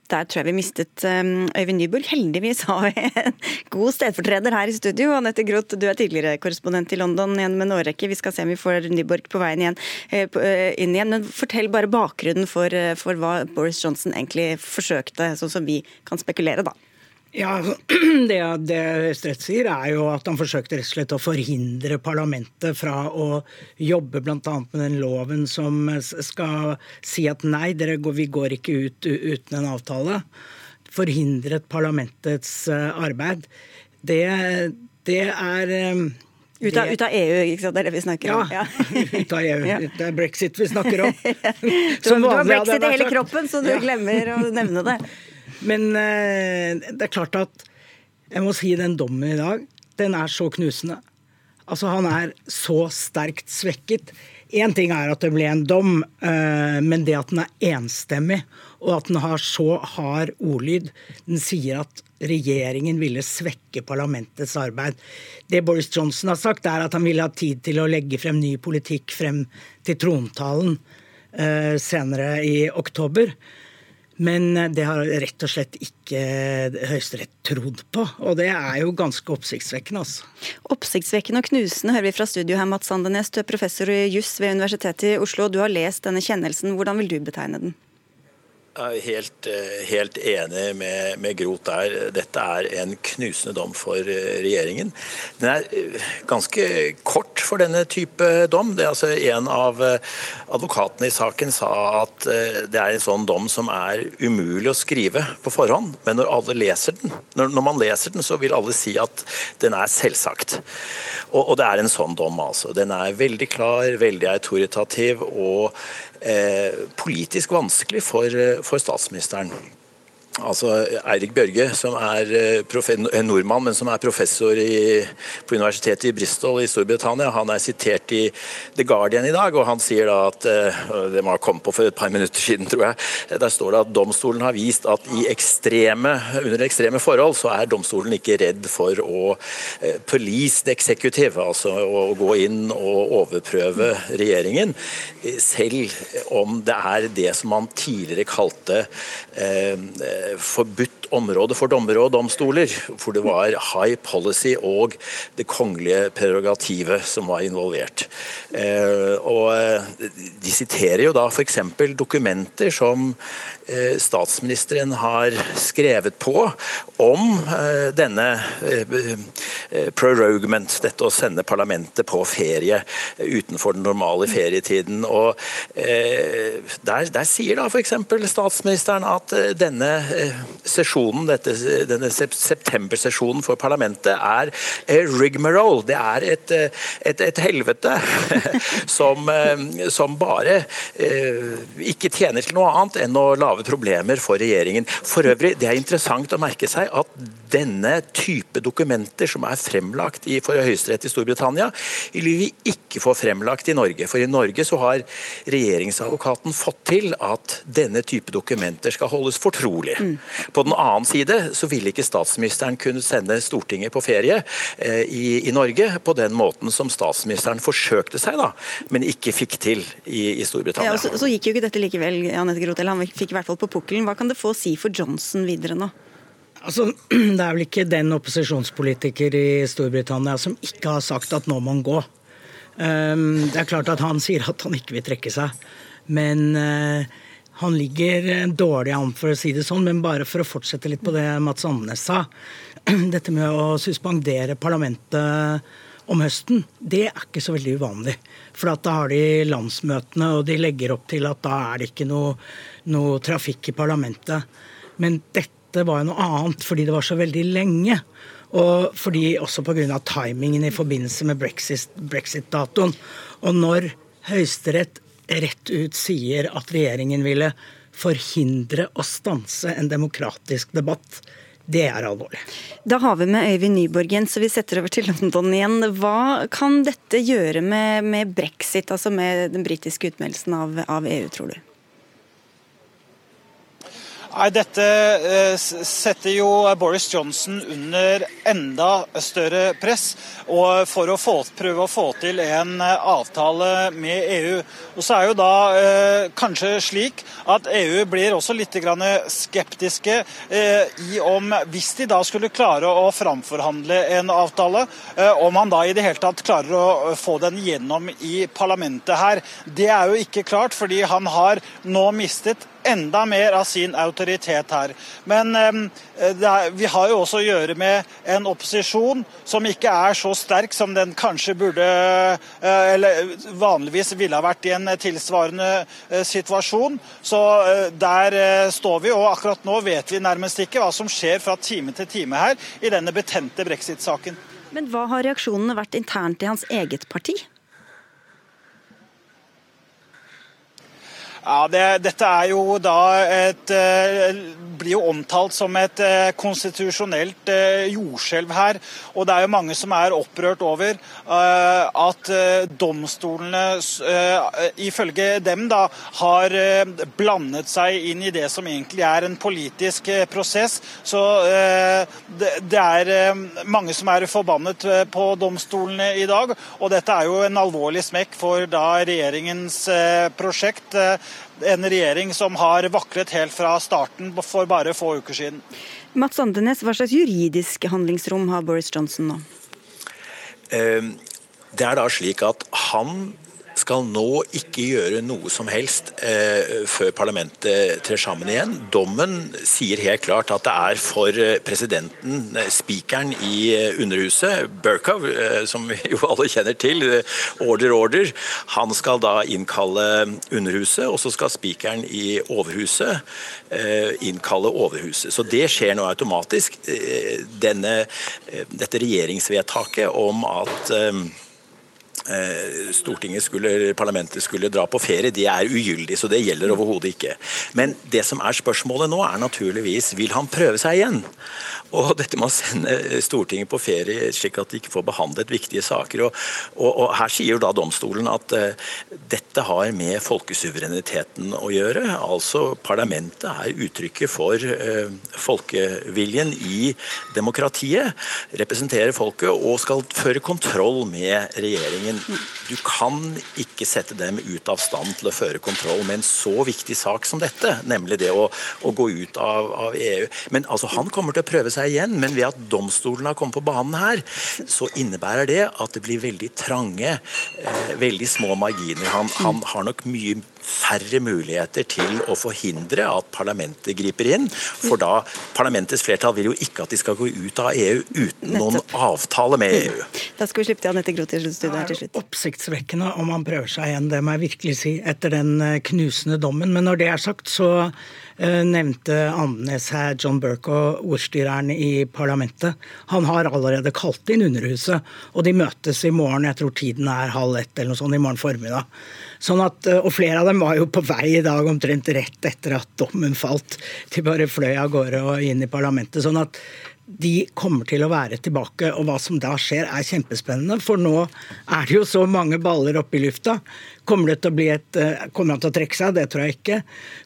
Der tror jeg vi mistet um, Øyvind Nyborg. Heldigvis har vi en god stedfortreder her i studio. Anette Groth, du er tidligere korrespondent i London gjennom en årrekke. Vi skal se om vi får Nyborg på veien igjen, eh, eh, inn igjen. Men fortell bare bakgrunnen for, eh, for hva Boris Johnson egentlig forsøkte, sånn som vi kan spekulere, da. Ja, *clears throat* Det, det Høyesterett sier, er jo at han forsøkte rett og slett å forhindre parlamentet fra å jobbe bl.a. med den loven som skal si at nei, går, vi går ikke ut uten en avtale. Forhindret parlamentets eh, arbeid. Det, det er eh, ut av, ut av, EU, ikke sant? det er det vi snakker om? Ja, *laughs* ut av EU. Det er brexit vi snakker om. *laughs* du har brexit i hele kroppen, så du glemmer å nevne det. Men eh, det er klart at jeg må si den dommen i dag, den er så knusende. Altså, han er så sterkt svekket. Én ting er at det ble en dom, eh, men det at den er enstemmig, og at den har så hard ordlyd Den sier at regjeringen ville svekke parlamentets arbeid. Det Boris Johnson har sagt, er at han ville ha tid til å legge frem ny politikk frem til trontalen eh, senere i oktober. Men eh, det har rett og slett ikke Høyesterett trodd på. Og det er jo ganske oppsiktsvekkende. altså. Oppsiktsvekkende og knusende hører vi fra studio her, Mats Sandenes. Du er professor i juss ved Universitetet i Oslo. Du har lest denne kjennelsen. Hvordan vil du betegne den? Jeg er helt, eh, helt enig med, med, Groth der. Dette er en knusende dom for eh, regjeringen. Den er eh, ganske kort for denne type dom. Det er altså En av advokatene i saken sa at det er en sånn dom som er umulig å skrive på forhånd. Men når alle leser den, når, når man leser den, så vil alle si at den er selvsagt. Og, og det er en sånn dom, altså. Den er veldig klar, veldig autoritativ. og politisk vanskelig for, eh, for statsministeren altså Eirik Bjørge, som er eh, en nordmann, men som er professor i, på universitetet i Bristol i Storbritannia. Han er sitert i The Guardian i dag, og han sier da at eh, Det må ha kommet på for et par minutter siden, tror jeg. Der står det at domstolen har vist at i ekstreme, under ekstreme forhold så er domstolen ikke redd for å eh, police the executive, altså å gå inn og overprøve regjeringen, selv om det er det som man tidligere kalte eh, forbudt område for dommere og domstoler, hvor det var high policy og det kongelige prerogativet som var involvert. Eh, og eh, De siterer jo da f.eks. dokumenter som eh, statsministeren har skrevet på om denne prorogement, dette å sende parlamentet på ferie utenfor den normale ferietiden. Og Der, der sier da f.eks. statsministeren at denne sesjonen, dette, denne septembersesjonen for parlamentet er rigmarole. Det er et, et, et helvete *laughs* som, som, bare ikke tjener til noe annet enn å lage problemer for regjeringen. For øvrig, det er interessant å merke seg at denne type dokumenter som er fremlagt i, for Høyesterett i Storbritannia, vil vi ikke få fremlagt i Norge. For i Norge så har regjeringsadvokaten fått til at denne type dokumenter skal holdes fortrolig. Mm. På den annen side så ville ikke statsministeren kunne sende Stortinget på ferie eh, i, i, Norge på den måten som statsministeren forsøkte seg, da, men ikke fikk til i, i Storbritannia. Ja, så, så, gikk jo ikke dette likevel, Anette Grotel. Han fikk i hvert fall på pukkelen. Hva kan det få å si for Johnson videre nå? Altså, *clears throat* Det er vel ikke den opposisjonspolitiker i Storbritannia som ikke har sagt at nå må han gå. Um, det er klart at han sier at han ikke vil trekke seg, men uh, han ligger dårlig an, for å si det sånn. Men bare for å fortsette litt på det Mats Andenes sa. *clears throat* Dette med å suspendere parlamentet om høsten, det er ikke så veldig uvanlig. For da har de landsmøtene, og de legger opp til at da er det ikke noe, noe trafikk i parlamentet. Men dette var jo noe annet fordi det var så veldig lenge. Og fordi også pga. timingen i forbindelse med brexit-datoen. Og når Høyesterett rett ut sier at regjeringen ville forhindre og stanse en demokratisk debatt, det er alvorlig. Da har vi med Øyvind Nyborg igjen, så vi setter over til London igjen. Hva kan dette gjøre med, med brexit, altså med den britiske utmeldelsen av, av EU, tror du? Nei, Dette eh, setter jo Boris Johnson under enda større press og for å få, prøve å få til en eh, avtale med EU. Og så er jo da eh, kanskje slik at EU blir også litt skeptiske eh, i om Hvis de da skulle klare å framforhandle en avtale, eh, om han da i det hele tatt klarer å få den gjennom i parlamentet her. Det er jo ikke klart, fordi han har nå mistet enda mer av sin autoritet her. Men eh, er, vi har jo også å gjøre med en opposisjon som ikke er så sterk som den kanskje burde eh, Eller vanligvis ville ha vært i en tilsvarende eh, situasjon. Så der står vi, og akkurat nå vet vi nærmest ikke hva som skjer fra time til time her i denne betente brexit-saken. Men hva har reaksjonene vært internt i hans eget parti? Ja, det, Dette er jo da et eh, blir jo omtalt som et eh, konstitusjonelt eh, jordskjelv her. Og det er jo mange som er opprørt over at domstolene ifølge dem da har blandet seg inn i det som egentlig er en politisk prosess. Så det er mange som er forbannet på domstolene i dag. Og dette er jo en alvorlig smekk for da regjeringens prosjekt en regjering som har vaklet helt fra starten for bare få uker siden. Mats Andenes, hva slags juridisk handlingsrom har Boris Johnson nå? Ehm, det er da slik at han skal nå ikke gjøre noe som helst eh, før parlamentet trer sammen igjen. Dommen sier helt klart at det er for eh, presidenten, eh, spikeren i eh, Underhuset, Berkow, eh, som vi jo alle kjenner til, order, order. Han skal da innkalle Underhuset, og så skal spikeren i Overhuset eh, innkalle Overhuset. Så det skjer nå automatisk. Denne, dette regjeringsvedtaket om at Stortinget skulle, parlamentet skulle dra på ferie, det er ugyldig, så det gjelder overhodet ikke. Men det som er spørsmålet nå, er naturligvis vil han prøve seg igjen? Og dette med å sende Stortinget på ferie slik at de ikke får behandlet viktige saker. Og, og, og Her sier jo da domstolen at uh, dette har med folkesuvereniteten å gjøre. Altså Parlamentet er uttrykket for uh, folkeviljen i demokratiet. Representerer folket og skal føre kontroll med regjeringen. Du kan ikke sette dem ut av stand til å føre kontroll med en så viktig sak som dette, nemlig det å, å gå ut av, av EU. Men altså, han kommer til å prøve seg igjen, men ved at domstolen har kommet på banen her, så innebærer det at det blir veldig trange, eh, veldig små marginer. Han, han har nok mye færre muligheter til å forhindre at parlamentet griper inn. For da parlamentets flertall vil jo ikke at de skal gå ut av EU uten noen avtale med EU. *laughs* Da skal vi slippe til Anette Groth i studio her til oppsiktsvekkende om han prøver seg igjen, det må jeg virkelig si, etter den eh, knusende dommen. Men når det er sagt, så nevnte Andenes her John Burke og ordstyreren i parlamentet. Han har allerede kalt inn Underhuset, og de møtes i morgen. Jeg tror tiden er halv ett eller noe sånt i morgen formiddag. Sånn at, og flere av dem var jo på vei i dag omtrent rett etter at dommen falt. De bare fløy av gårde og inn i parlamentet. sånn at de kommer til å være tilbake, og hva som da skjer er kjempespennende. For nå er det jo så mange baller oppe i lufta. Kommer, et, kommer han til å trekke seg? Det tror jeg ikke.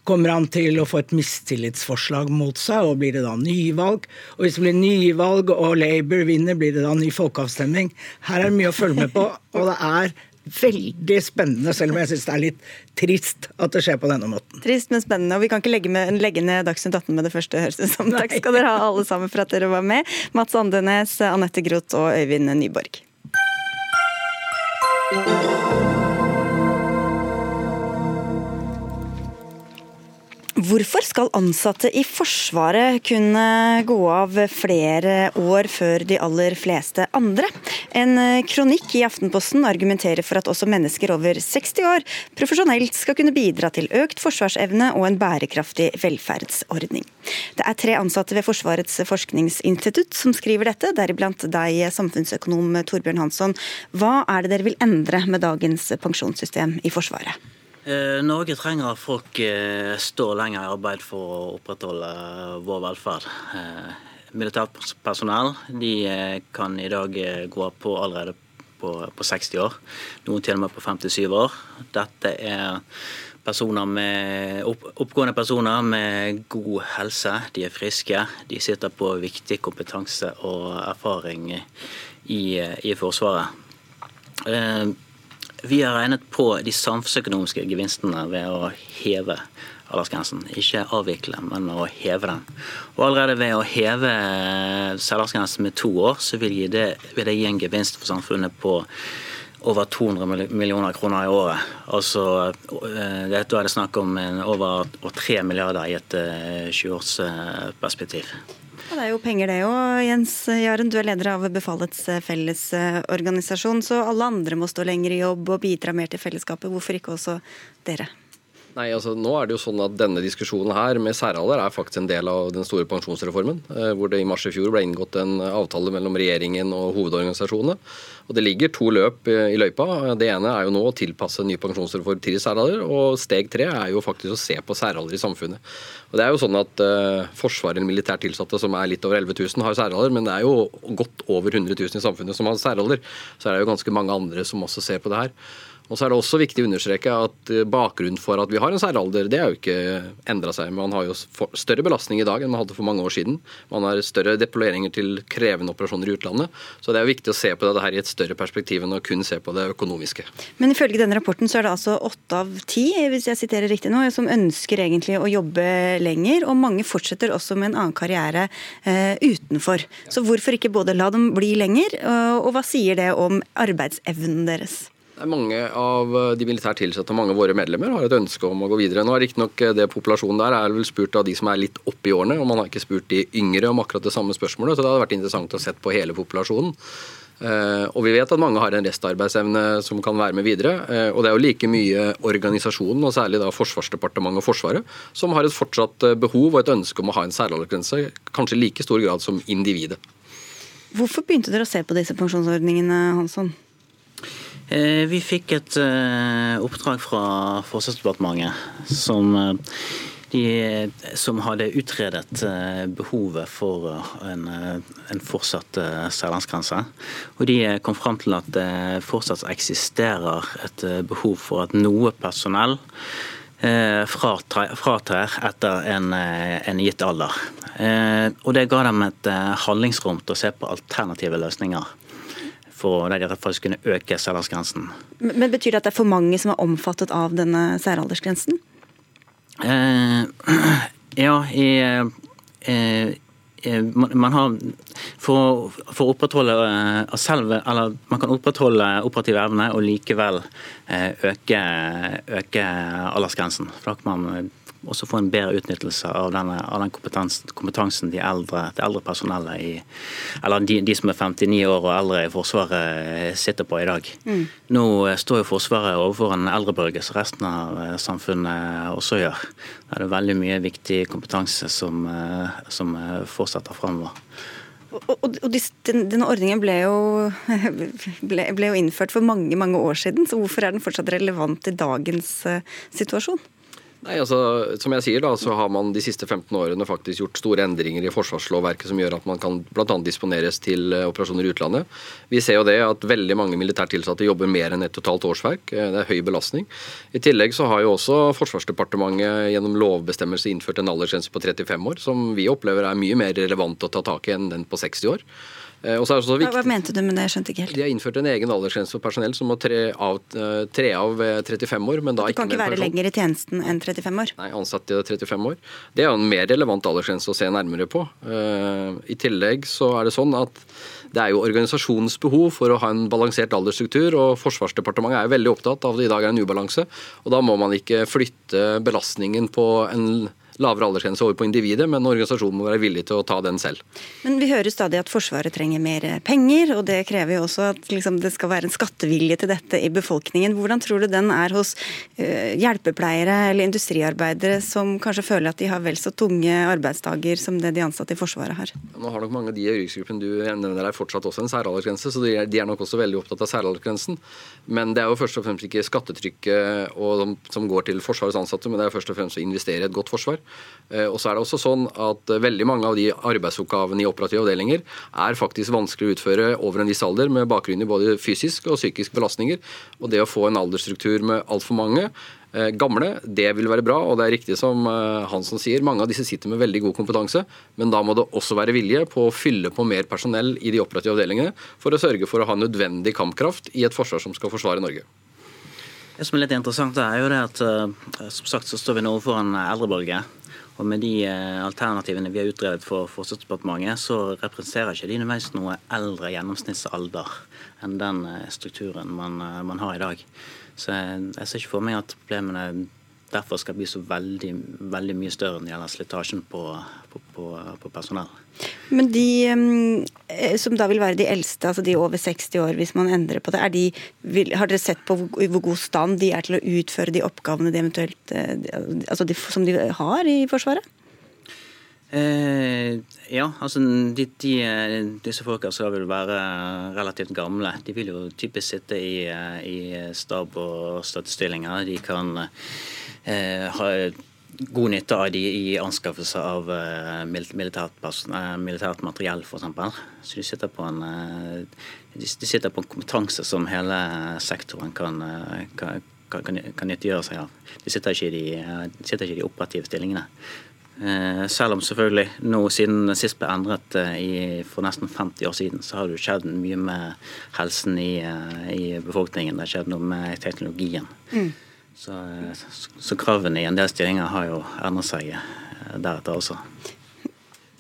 Kommer han til å få et mistillitsforslag mot seg, og blir det da nyvalg? Og hvis det blir nyvalg og Labour vinner, blir det da ny folkeavstemning? Her er det mye å følge med på, og det er veldig spennende, selv om jeg syns det er litt trist at det skjer på denne måten. Trist, men spennende. Og vi kan ikke legge, med, legge ned Dagsnytt 18 med det første, høres det som. Takk skal dere ha alle sammen for at dere var med. Mats Andenes, Anette Groth og Øyvind Nyborg. Hvorfor skal ansatte i Forsvaret kunne gå av flere år før de aller fleste andre? En kronikk i Aftenposten argumenterer for at også mennesker over 60 år profesjonelt skal kunne bidra til økt forsvarsevne og en bærekraftig velferdsordning. Det er tre ansatte ved Forsvarets forskningsinstitutt som skriver dette, deriblant deg, samfunnsøkonom Torbjørn Hansson. Hva er det dere vil endre med dagens pensjonssystem i Forsvaret? Norge trenger at folk står lenger i arbeid for å opprettholde vår velferd. Militært personell de kan i dag gå på allerede på, på 60 år. Noen til og med på 57 år. Dette er personer med, opp, oppgående personer med god helse. De er friske. De sitter på viktig kompetanse og erfaring i, i Forsvaret. Vi har regnet på de samfunnsøkonomiske gevinstene ved å heve aldersgrensen. Ikke avvikle, men å heve den. Og Allerede ved å heve særaldersgrensen med to år, så vil, det, vil det gi en gevinst for samfunnet på over 200 millioner kroner i året. Altså, Da er det snakk om over 3 milliarder i et 20-årsperspektiv. Ja, det er jo penger det òg. Jens Jaren, du er leder av Befalets fellesorganisasjon. Så alle andre må stå lenger i jobb og bidra mer til fellesskapet. Hvorfor ikke også dere? Nei, altså nå er det jo sånn at Denne diskusjonen her med særalder er faktisk en del av den store pensjonsreformen. Hvor det i mars i fjor ble inngått en avtale mellom regjeringen og hovedorganisasjonene. Og Det ligger to løp i løypa. Det ene er jo nå å tilpasse ny pensjonsreform til særalder. Og steg tre er jo faktisk å se på særalder i samfunnet. Og det er jo sånn at uh, Forsvaret eller militært tilsatte som er litt over 11 000 har særalder, men det er jo godt over 100 000 i samfunnet som har særalder. Så er det jo ganske mange andre som også ser på det her. Og så er det også viktig å understreke at Bakgrunnen for at vi har en særalder, det er jo ikke endra seg. Man har jo større belastning i dag enn man hadde for mange år siden. Man har større deployeringer til krevende operasjoner i utlandet. Så det er jo viktig å se på det her i et større perspektiv enn å kun se på det økonomiske. Men ifølge denne rapporten så er det altså åtte av ti, hvis jeg siterer riktig nå, som ønsker egentlig å jobbe lenger. Og mange fortsetter også med en annen karriere eh, utenfor. Så hvorfor ikke både la dem bli lenger, og, og hva sier det om arbeidsevnen deres? Mange av de militært tilsatte og mange av våre medlemmer har et ønske om å gå videre. Nå er Riktignok det populasjonen der er vel spurt av de som er litt oppe i årene, og man har ikke spurt de yngre om akkurat det samme spørsmålet. Så det hadde vært interessant å sett på hele populasjonen. Og vi vet at mange har en restarbeidsevne som kan være med videre. Og det er jo like mye organisasjonen, og særlig da Forsvarsdepartementet og Forsvaret, som har et fortsatt behov og et ønske om å ha en særaldersgrense, kanskje i like stor grad som individet. Hvorfor begynte dere å se på disse pensjonsordningene, Hansson? Vi fikk et oppdrag fra Forsvarsdepartementet som, de, som hadde utredet behovet for en, en fortsatt særlandsgrense. Og de kom fram til at det fortsatt eksisterer et behov for at noe personell fratrer etter en, en gitt alder. Og Det ga dem et handlingsrom til å se på alternative løsninger for å, de faktisk kunne øke særaldersgrensen. Men Betyr det at det er for mange som er omfattet av denne særaldersgrensen? Eh, *clears throat* ja, i, eh, man har for, for, å opprettholde selv, eller Man kan opprettholde operativ evne og likevel øke, øke aldersgrensen. For da kan man også få en bedre utnyttelse av, denne, av den kompetansen, kompetansen de eldre, det eldre personellet i Eller de, de, som er 59 år og eldre i Forsvaret sitter på i dag. Mm. Nå står jo Forsvaret overfor en eldrebølge som resten av samfunnet også gjør. Det er veldig mye viktig kompetanse som, som fortsetter framover. Og, denne ordningen ble jo, *laughs* ble, ble jo, innført for mange mange år siden, så hvorfor er den fortsatt relevant i dagens situasjon? Nei, altså, Som jeg sier, da, så har man de siste 15 årene faktisk gjort store endringer i forsvarslovverket som gjør at man kan bl.a. disponeres til eh, operasjoner i utlandet. Vi ser jo det at veldig mange militært tilsatte jobber mer enn et totalt årsverk. Eh, det er høy belastning. I tillegg så har jo også Forsvarsdepartementet gjennom lovbestemmelse innført en aldersgrense på 35 år, som vi opplever er mye mer relevant å ta tak i enn den på 60 år. Eh, viktig, Hva mente du med det? Jeg skjønte ikke helt. De har innført en egen aldersgrense for personell som må tre av, eh, tre av 35 år. men da Du kan ikke, ikke være lenger i tjenesten enn 35 år? Nei, ansatt i 35 år. Det er en mer relevant aldersgrense å se nærmere på. Eh, I tillegg så er det sånn at det er jo organisasjonens behov for å ha en balansert aldersstruktur, og Forsvarsdepartementet er jo veldig opptatt av at det i dag er en ubalanse. og Da må man ikke flytte belastningen på en lavere aldersgrense over på individet, men organisasjonen må være villig til å ta den selv. Men vi hører stadig at Forsvaret trenger mer penger, og det krever jo også at liksom, det skal være en skattevilje til dette i befolkningen. Hvordan tror du den er hos uh, hjelpepleiere eller industriarbeidere som kanskje føler at de har vel så tunge arbeidsdager som det de ansatte i Forsvaret har? Nå har nok mange av de i yrkesgruppen du nevner her fortsatt også en særaldersgrense, så de er, de er nok også veldig opptatt av særaldersgrensen. Men det er jo først og fremst ikke skattetrykket og, som går til Forsvarets ansatte, men det er først og fremst å investere i et godt forsvar. Eh, og så er det også sånn at eh, veldig mange av de arbeidsoppgavene i operative avdelinger er faktisk vanskelig å utføre over en viss alder, med bakgrunn i både fysisk og psykisk belastninger. Og det å få en aldersstruktur med altfor mange eh, gamle, det vil være bra. Og det er riktig som Hansen sier, mange av disse sitter med veldig god kompetanse. Men da må det også være vilje på å fylle på mer personell i de operative avdelingene for å sørge for å ha nødvendig kampkraft i et forsvar som skal forsvare Norge. Det som er litt interessant, er jo det at som sagt så står vi nå en eldrebølge. Og med de eh, alternativene vi har utredet for Forsvarsdepartementet, så representerer ikke de nødvendigvis noe eldre gjennomsnittsalder enn den eh, strukturen man, eh, man har i dag. Så jeg, jeg ser ikke for meg at problemene derfor skal bli så veldig, veldig mye større når det gjelder slitasjen på, på, på, på, personell. Men de eh, som da vil være de eldste, altså de over 60 år, hvis man endrer på det, de, vil, har dere sett på hvor, hvor, god stand de er til å utføre de oppgavene de eventuelt eh, altså de, som de har i Forsvaret? Eh, ja, altså de, de, disse folka skal vel være relativt gamle. De vil jo typisk sitte i, i stab- og støttestillinger. De kan Eh, har god nytte av de i anskaffelse av eh, eh, militært materiell, f.eks. Så de sitter, på en, de sitter på en kompetanse som hele sektoren kan, kan, kan, kan nyttiggjøre seg av. De sitter ikke i de, sitter ikke i de operative stillingene. Selv om selvfølgelig nå siden sist ble endret i, for nesten 50 år siden, så har det jo skjedd mye med helsen i, i befolkningen. Det har skjedd noe med teknologien. Mm. Så, så, kravene i en del stillinger har jo endret seg eh, deretter også.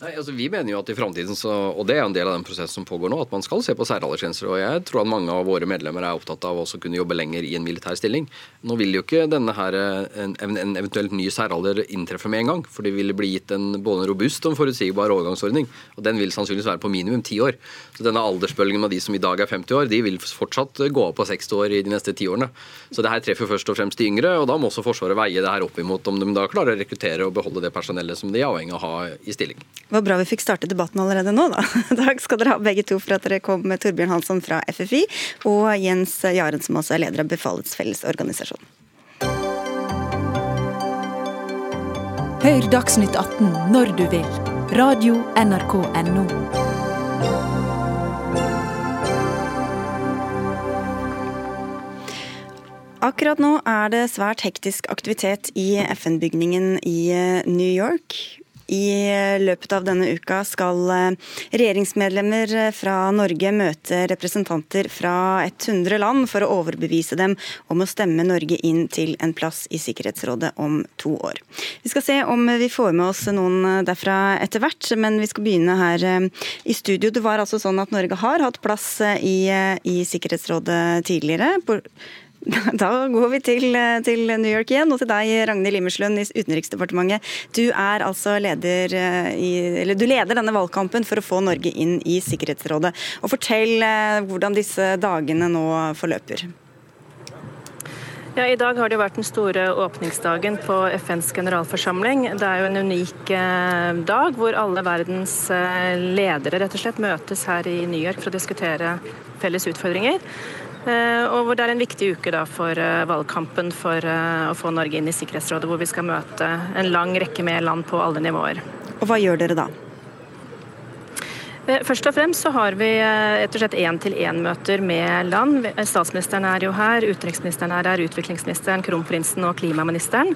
Nei, altså Vi mener jo at i fremtiden, og det er en del av den prosessen som pågår nå, at man skal se på særaldersgrenser. Og jeg tror at mange av våre medlemmer er opptatt av å kunne jobbe lenger i en militær stilling. Nå vil jo ikke denne her, en, en eventuelt ny særalder inntreffe med en gang. For det vil bli gitt en, både en robust og en forutsigbar overgangsordning. Og den vil sannsynligvis være på minimum ti år. Så denne aldersbølgen med de som i dag er 50 år, de vil fortsatt gå opp på 60 år i de neste ti årene. Så det her treffer først og fremst de yngre, og da må også Forsvaret veie det her opp imot om de da klarer å rekruttere og beholde det personellet som de er avhengig av å ha i stilling. Det var bra vi fikk starte debatten allerede nå, da. *laughs* Takk skal dere ha begge to for at dere kom med Torbjørn Hansson fra FFI og Jens Jaren, som også er leder av Befalets Fellesorganisasjon. Hør Dagsnytt 18 når du vil. Radio NRK Radio.nrk.no. Akkurat nå er det svært hektisk aktivitet i FN-bygningen i New York. I løpet av denne uka skal eh, regjeringsmedlemmer fra Norge møte representanter fra 100 land for å overbevise dem om å stemme Norge inn til en plass i Sikkerhetsrådet om to år. Vi skal se om vi får med oss noen derfra etter hvert, men vi skal begynne her eh, i studio. Det var altså sånn at Norge har hatt plass eh, i, i Sikkerhetsrådet tidligere. *laughs* Da går vi til, til, New York igjen, og til deg, Ragnhild Limerslund i Utenriksdepartementet. Du er altså leder i, eller du leder denne valgkampen for å få Norge inn i Sikkerhetsrådet. Og Fortell hvordan disse dagene nå forløper. Ja, I dag har det vært den store åpningsdagen på FNs generalforsamling. Det er jo en unik eh, dag hvor alle verdens eh, ledere rett og slett møtes her i New York for å diskutere felles utfordringer. Eh, og hvor det er en viktig uke da for valgkampen for å få Norge inn i Sikkerhetsrådet, hvor vi skal møte en lang rekke med land på alle nivåer. Og Hva gjør dere da? Eh, først og fremst så har vi eh, rett og slett én-til-én-møter med land. Statsministeren er jo her, utenriksministeren er her, utviklingsministeren, kronprinsen og klimaministeren.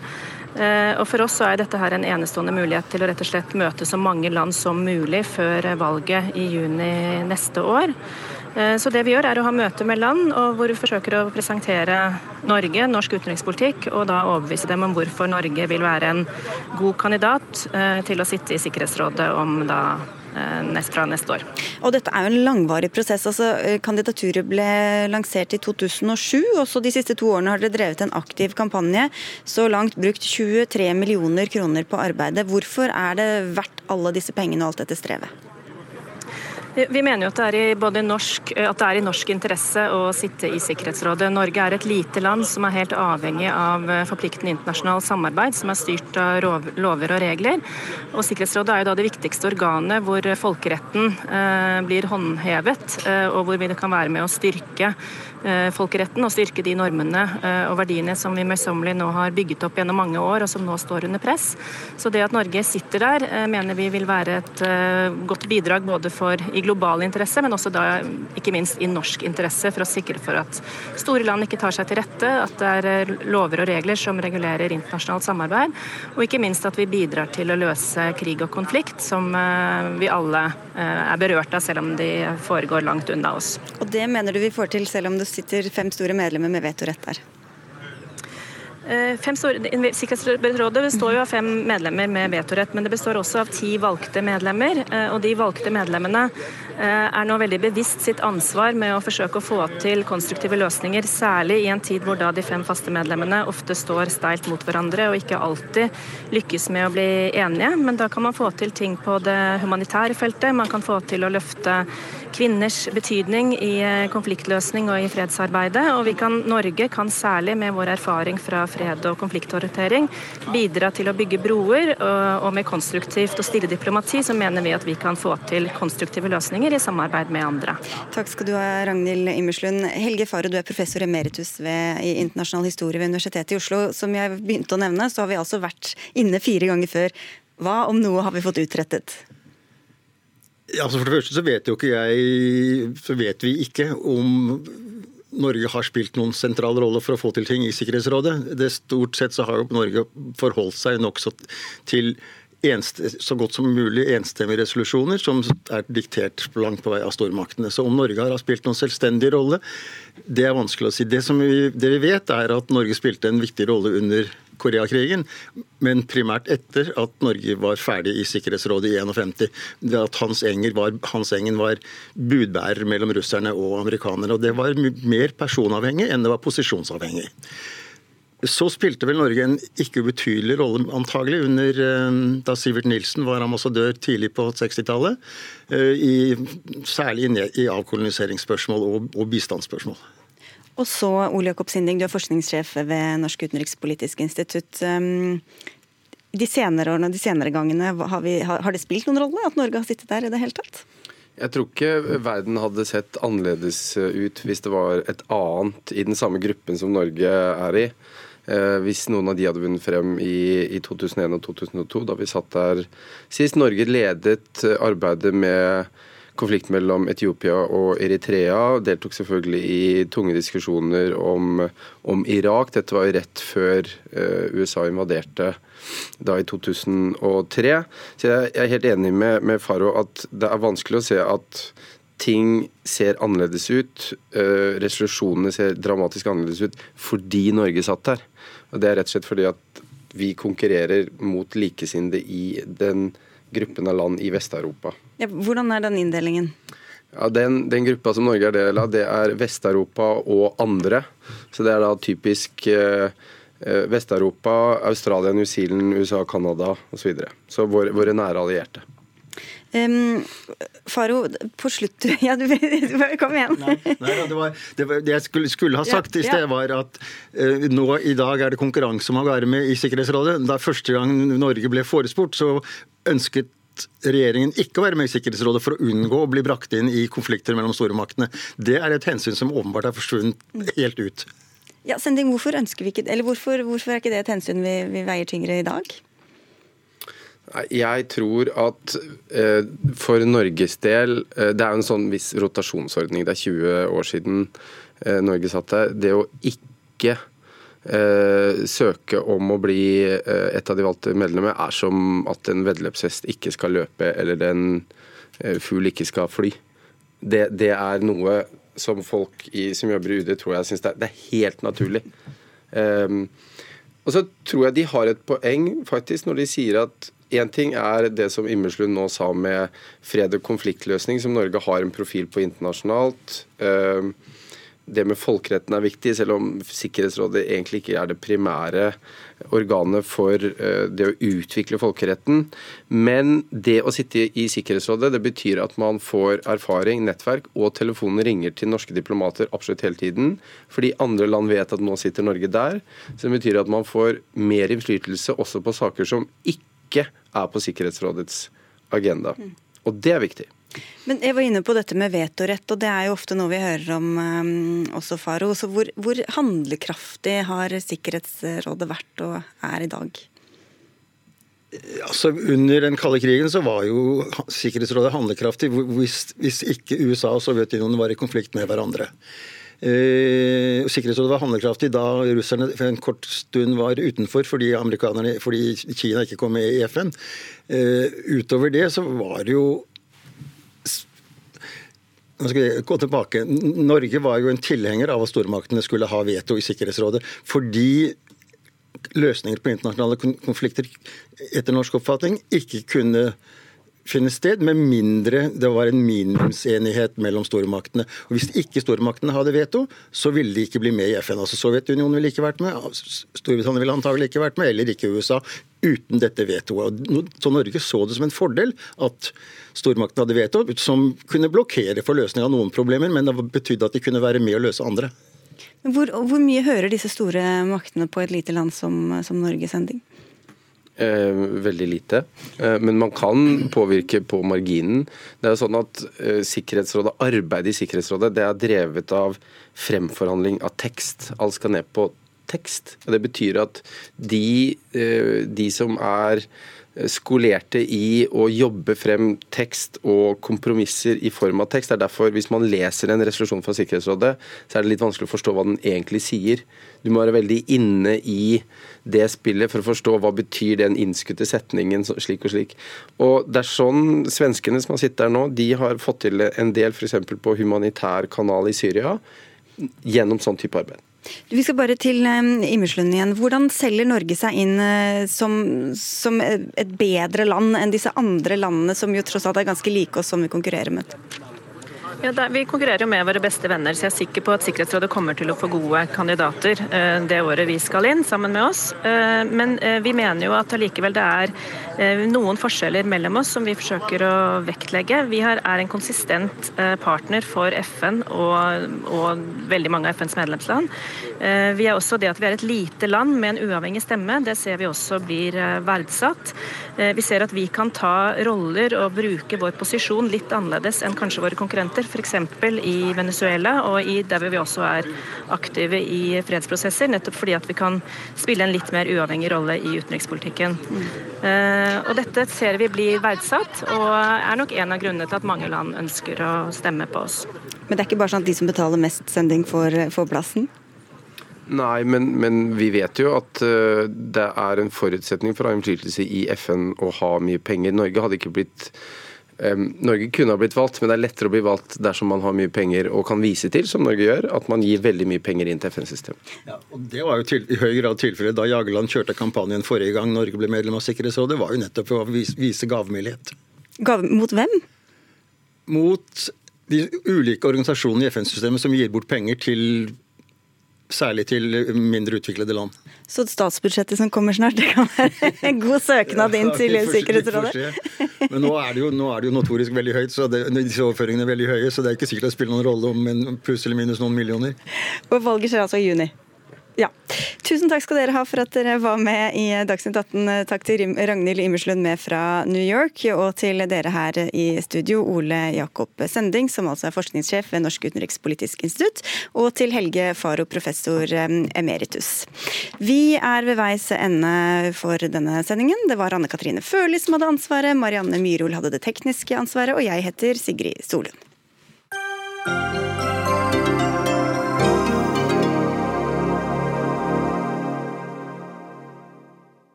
Eh, og For oss så er dette her en enestående mulighet til å rett og slett møte så mange land som mulig før valget i juni neste år. Så det vi gjør er å ha møte med land og hvor vi forsøker å presentere Norge, norsk utenrikspolitikk, og da overbevise dem om hvorfor Norge vil være en god kandidat til å sitte i Sikkerhetsrådet om da Eh, nest fra neste år. Og Dette er jo en langvarig prosess. altså eh, Kandidaturet ble lansert i 2007. Også de siste to årene har dere drevet en aktiv kampanje. Så langt brukt 23 millioner kroner på arbeidet. Hvorfor er det verdt alle disse pengene og alt dette strevet? Vi mener jo at det, er i norsk, at det er i norsk interesse å sitte i Sikkerhetsrådet. Norge er et lite land som er helt avhengig av forpliktende internasjonalt samarbeid, som er styrt av lover og regler. Og Sikkerhetsrådet er jo da det viktigste organet hvor folkeretten eh, blir håndhevet, eh, og hvor vi kan være med å styrke Eh, folkeretten og styrke de normene eh, og verdiene som vi møysommelig nå har bygget opp gjennom mange år, og som nå står under press. Så det at Norge sitter der, eh, mener vi vil være et godt bidrag både for i global interesse, men også da ikke minst i norsk interesse, for å sikre for at store land ikke tar seg til rette, at det er lover og regler som regulerer internasjonalt samarbeid, og ikke minst at vi bidrar til å løse krig og konflikt, som vi alle er berørt av, selv om de foregår langt unna oss. Og det mener du vi får til selv om det sitter fem store medlemmer med vetorett der. Eh, Sikkerhetsrådet består jo av fem medlemmer med vetorett, men det består også av ti valgte medlemmer. Eh, og de valgte medlemmene eh, er nå veldig bevisst sitt ansvar med å forsøke å få til konstruktive løsninger, særlig i en tid hvor da de fem faste medlemmene ofte står steilt mot hverandre og ikke alltid lykkes med å bli enige. Men da kan man få til ting på det humanitære feltet, man kan få til å løfte kvinners betydning i konfliktløsning og i fredsarbeidet. Og vi kan, Norge kan særlig med vår erfaring fra fred og konfliktorientering bidra til å bygge broer, og med konstruktivt og stille diplomati så mener vi at vi kan få til konstruktive løsninger i samarbeid med andre. Takk skal du ha, Ragnhild Immerslund. Helge Fare, du er professor emeritus ved, i internasjonal historie ved Universitetet i Oslo. Som jeg begynte å nevne, så har vi altså vært inne fire ganger før. Hva om noe har vi fått utrettet? Altså For det første så vet jo ikke jeg Så vet vi ikke om Norge har spilt noen sentral rolle for å få til ting i Sikkerhetsrådet. Det Stort sett så har jo Norge forholdt seg nokså til så godt som mulig enstemmige resolusjoner som er diktert langt på vei av stormaktene. Så om Norge har spilt noen selvstendig rolle, det er vanskelig å si. Det, vi, det vi vet, er at Norge spilte en viktig rolle under Koreakrigen, men primært etter at Norge var ferdig i Sikkerhetsrådet i 51. Det at Hans, var, Hans Engen var budbærer mellom russerne og amerikanerne. og Det var mer personavhengig enn det var posisjonsavhengig. Så spilte vel Norge en ikke ubetydelig rolle antagelig under eh, da Sivert Nilsen var ambassadør tidlig på 60-tallet. Eh, særlig i avkoloniseringsspørsmål og bistandsspørsmål. Og så Ole Jakob Sinding, du er forskningssjef ved Norsk utenrikspolitisk institutt. Um, de senere årene, de senere gangene, har, vi, har det spilt noen rolle at Norge har sittet der i det hele tatt? Jeg tror ikke verden hadde sett annerledes ut hvis det var et annet i den samme gruppen som Norge er i. Eh, hvis noen av de hadde vunnet frem i 2001 og 2002, da vi satt der sist. Norge ledet arbeidet med konflikt mellom Etiopia og Eritrea. Deltok selvfølgelig i tunge diskusjoner om, om Irak. Dette var jo rett før uh, USA invaderte da i 2003. Så jeg er helt enig med, med Faro at det er vanskelig å se at ting ser annerledes ut. Uh, resolusjonene ser dramatisk annerledes ut fordi Norge satt der. Og Det er rett og slett fordi at vi konkurrerer mot likesinnede i den gruppen av land i Vest-Europa. Ja, hvordan er den inndelingen? Ja, den, den, gruppa som Norge er del av, det er Vest-Europa og andre. Så det er da typisk eh, eh Vest-Europa, Australia, New Zealand, USA, Canada osv. Så, videre. så våre, våre nære allierte. Um, Faro, på slutt *laughs* Ja, du, kom igjen. Nei, nei det, var, det, var, det, jeg skulle, skulle ha sagt ja, i sted, var at uh, nå i dag er det konkurranse om å være med i Sikkerhetsrådet. Da første gang Norge ble forespurt, så ønsket regjeringen ikke å være med i Sikkerhetsrådet for å unngå å bli brakt inn i konflikter mellom stormaktene. Det er et hensyn som åpenbart er forsvunnet helt ut. Ja, Sending, hvorfor, vi ikke, eller hvorfor, hvorfor er ikke det et hensyn vi, vi veier tyngre i dag? Jeg tror at eh, for Norges del eh, Det er jo en sånn viss rotasjonsordning. Det er 20 år siden eh, Norge satt der. Det å ikke søke om å bli et av de valgte medlemmer, er som at en veddeløpshest ikke skal løpe, eller en fugl ikke skal fly. Det, det, er noe som folk i, som jobber i UD, tror jeg syns det, det, er helt naturlig. Um, og så tror jeg de har et poeng faktisk når de sier at Én ting er det som Immerslund nå sa med fred og konfliktløsning, som Norge har en profil på internasjonalt. Ehm, det med folkeretten er viktig, selv om Sikkerhetsrådet egentlig ikke er det primære organet for eh, det å utvikle folkeretten. Men det å sitte i Sikkerhetsrådet det betyr at man får erfaring, nettverk, og telefonen ringer til norske diplomater absolutt hele tiden. Fordi andre land vet at nå sitter Norge der. Så det betyr at man får mer innflytelse også på saker som ikke ikke er på Sikkerhetsrådets agenda. Mm. Og det er viktig. Men jeg var inne på dette med vetorett, og det er jo ofte noe vi hører om um, også, Faro. Så hvor, hvor, handlekraftig har Sikkerhetsrådet vært og er i dag? Altså, Under den kalde krigen så var jo Sikkerhetsrådet handlekraftig hvis, hvis ikke USA og Sovjetunionen var i konflikt med hverandre. Eh, Sikkerhetsrådet var handlekraftig da russerne for en kort stund var utenfor fordi, fordi Kina ikke kom med i FN. Eh, utover det så var det jo nå skal jeg gå tilbake. Norge var jo en tilhenger av at stormaktene skulle ha veto i Sikkerhetsrådet. Fordi løsninger på internasjonale konflikter etter norsk oppfatning ikke kunne finne sted, med mindre det var en minimumsenighet mellom stormaktene. Og Hvis ikke stormaktene hadde veto, så ville de ikke bli med i FN. Altså Sovjetunionen ville ikke vært med, Storbritannia ville antagelig ikke vært med, eller ikke USA, uten dette vetoet. Så Norge så det som en fordel at stormaktene hadde veto, som kunne blokkere for løsning av noen problemer, men det betydde at de kunne være med å løse andre. Hvor, hvor mye hører disse store maktene på et lite land som, som Norge sending? Eh, veldig lite. Eh, men man kan påvirke på marginen. Det er jo sånn at eh, Sikkerhetsrådet, Arbeidet i Sikkerhetsrådet det er drevet av fremforhandling av tekst. Alt skal ned på tekst. Og det betyr at de, eh, de som er skolerte i å jobbe frem tekst og kompromisser i form av tekst. Det er derfor, hvis man leser en resolusjon fra Sikkerhetsrådet, så er det litt vanskelig å forstå hva den egentlig sier. Du må være veldig inne i det spillet for å forstå hva betyr den innskutte setningen slik og slik. Og det er sånn svenskene som har sittet der nå, de har fått til en del f.eks. på humanitær kanal i Syria gjennom sånn type arbeid. Vi skal bare til Immerslund igjen. Hvordan selger Norge seg inn eh, som, som, et bedre land enn disse andre landene, som jo tross alt er ganske like oss, som vi konkurrerer med? Ja, der, Vi konkurrerer jo med våre beste venner, så jeg er sikker på at Sikkerhetsrådet kommer til å få gode kandidater eh, det året vi skal inn sammen med oss. Eh, men eh, vi mener jo at allikevel det er noen forskjeller mellom oss som vi forsøker å vektlegge. Vi er en konsistent partner for FN og, og, veldig mange av FNs medlemsland. Vi er også det at vi er et lite land med en uavhengig stemme. Det ser vi også blir verdsatt. Vi ser at vi kan ta roller og bruke vår posisjon litt annerledes enn kanskje våre konkurrenter f.eks. i Venezuela, og i der vi også er aktive i fredsprosesser, nettopp fordi at vi kan spille en litt mer uavhengig rolle i utenrikspolitikken. Mm. og dette ser vi blir verdsatt, og er nok en av grunnene til at mange land ønsker å stemme på oss. Men det er ikke bare sånn at de som betaler mest sending, får, får plassen? Nei, men, men, vi vet jo at uh, det er en forutsetning for å ha innflytelse i FN å ha mye penger. Norge hadde ikke blitt Norge kunne ha blitt valgt, men det er lettere å bli valgt dersom man har mye penger og kan vise til, som Norge gjør, at man gir veldig mye penger inn til FN-systemet. Ja, og Det var jo til, i høy grad tilfellet da Jageland kjørte kampanjen forrige gang Norge ble medlem av Sikkerhetsrådet. var jo nettopp for å vise, vise gavmildhet. Gav, mot hvem? Mot de ulike organisasjonene i FN-systemet som gir bort penger til særlig til mindre utviklede land. Så statsbudsjettet som kommer snart, det kan være en god søknad inn til Sikkerhetsrådet? Men nå er, det jo, nå er det jo notorisk veldig høyt, så det, disse overføringene er veldig høye, så det er ikke sikkert det spiller noen rolle om en pluss eller minus noen millioner. Og valget skjer altså i juni? Ja. Tusen takk skal dere ha for at dere var med i Dagsnytt 18. Takk til Ragnhild Imerslund med fra New York, og til dere her i studio, Ole Jakob Sending, som altså er forskningssjef ved Norsk utenrikspolitisk institutt, og til Helge Faro, professor eh, emeritus. Vi er ved veis ende for denne sendingen. Det var Anne Katrine Førli som hadde ansvaret, Marianne Myrhol hadde det tekniske ansvaret, og jeg heter Sigrid Solund.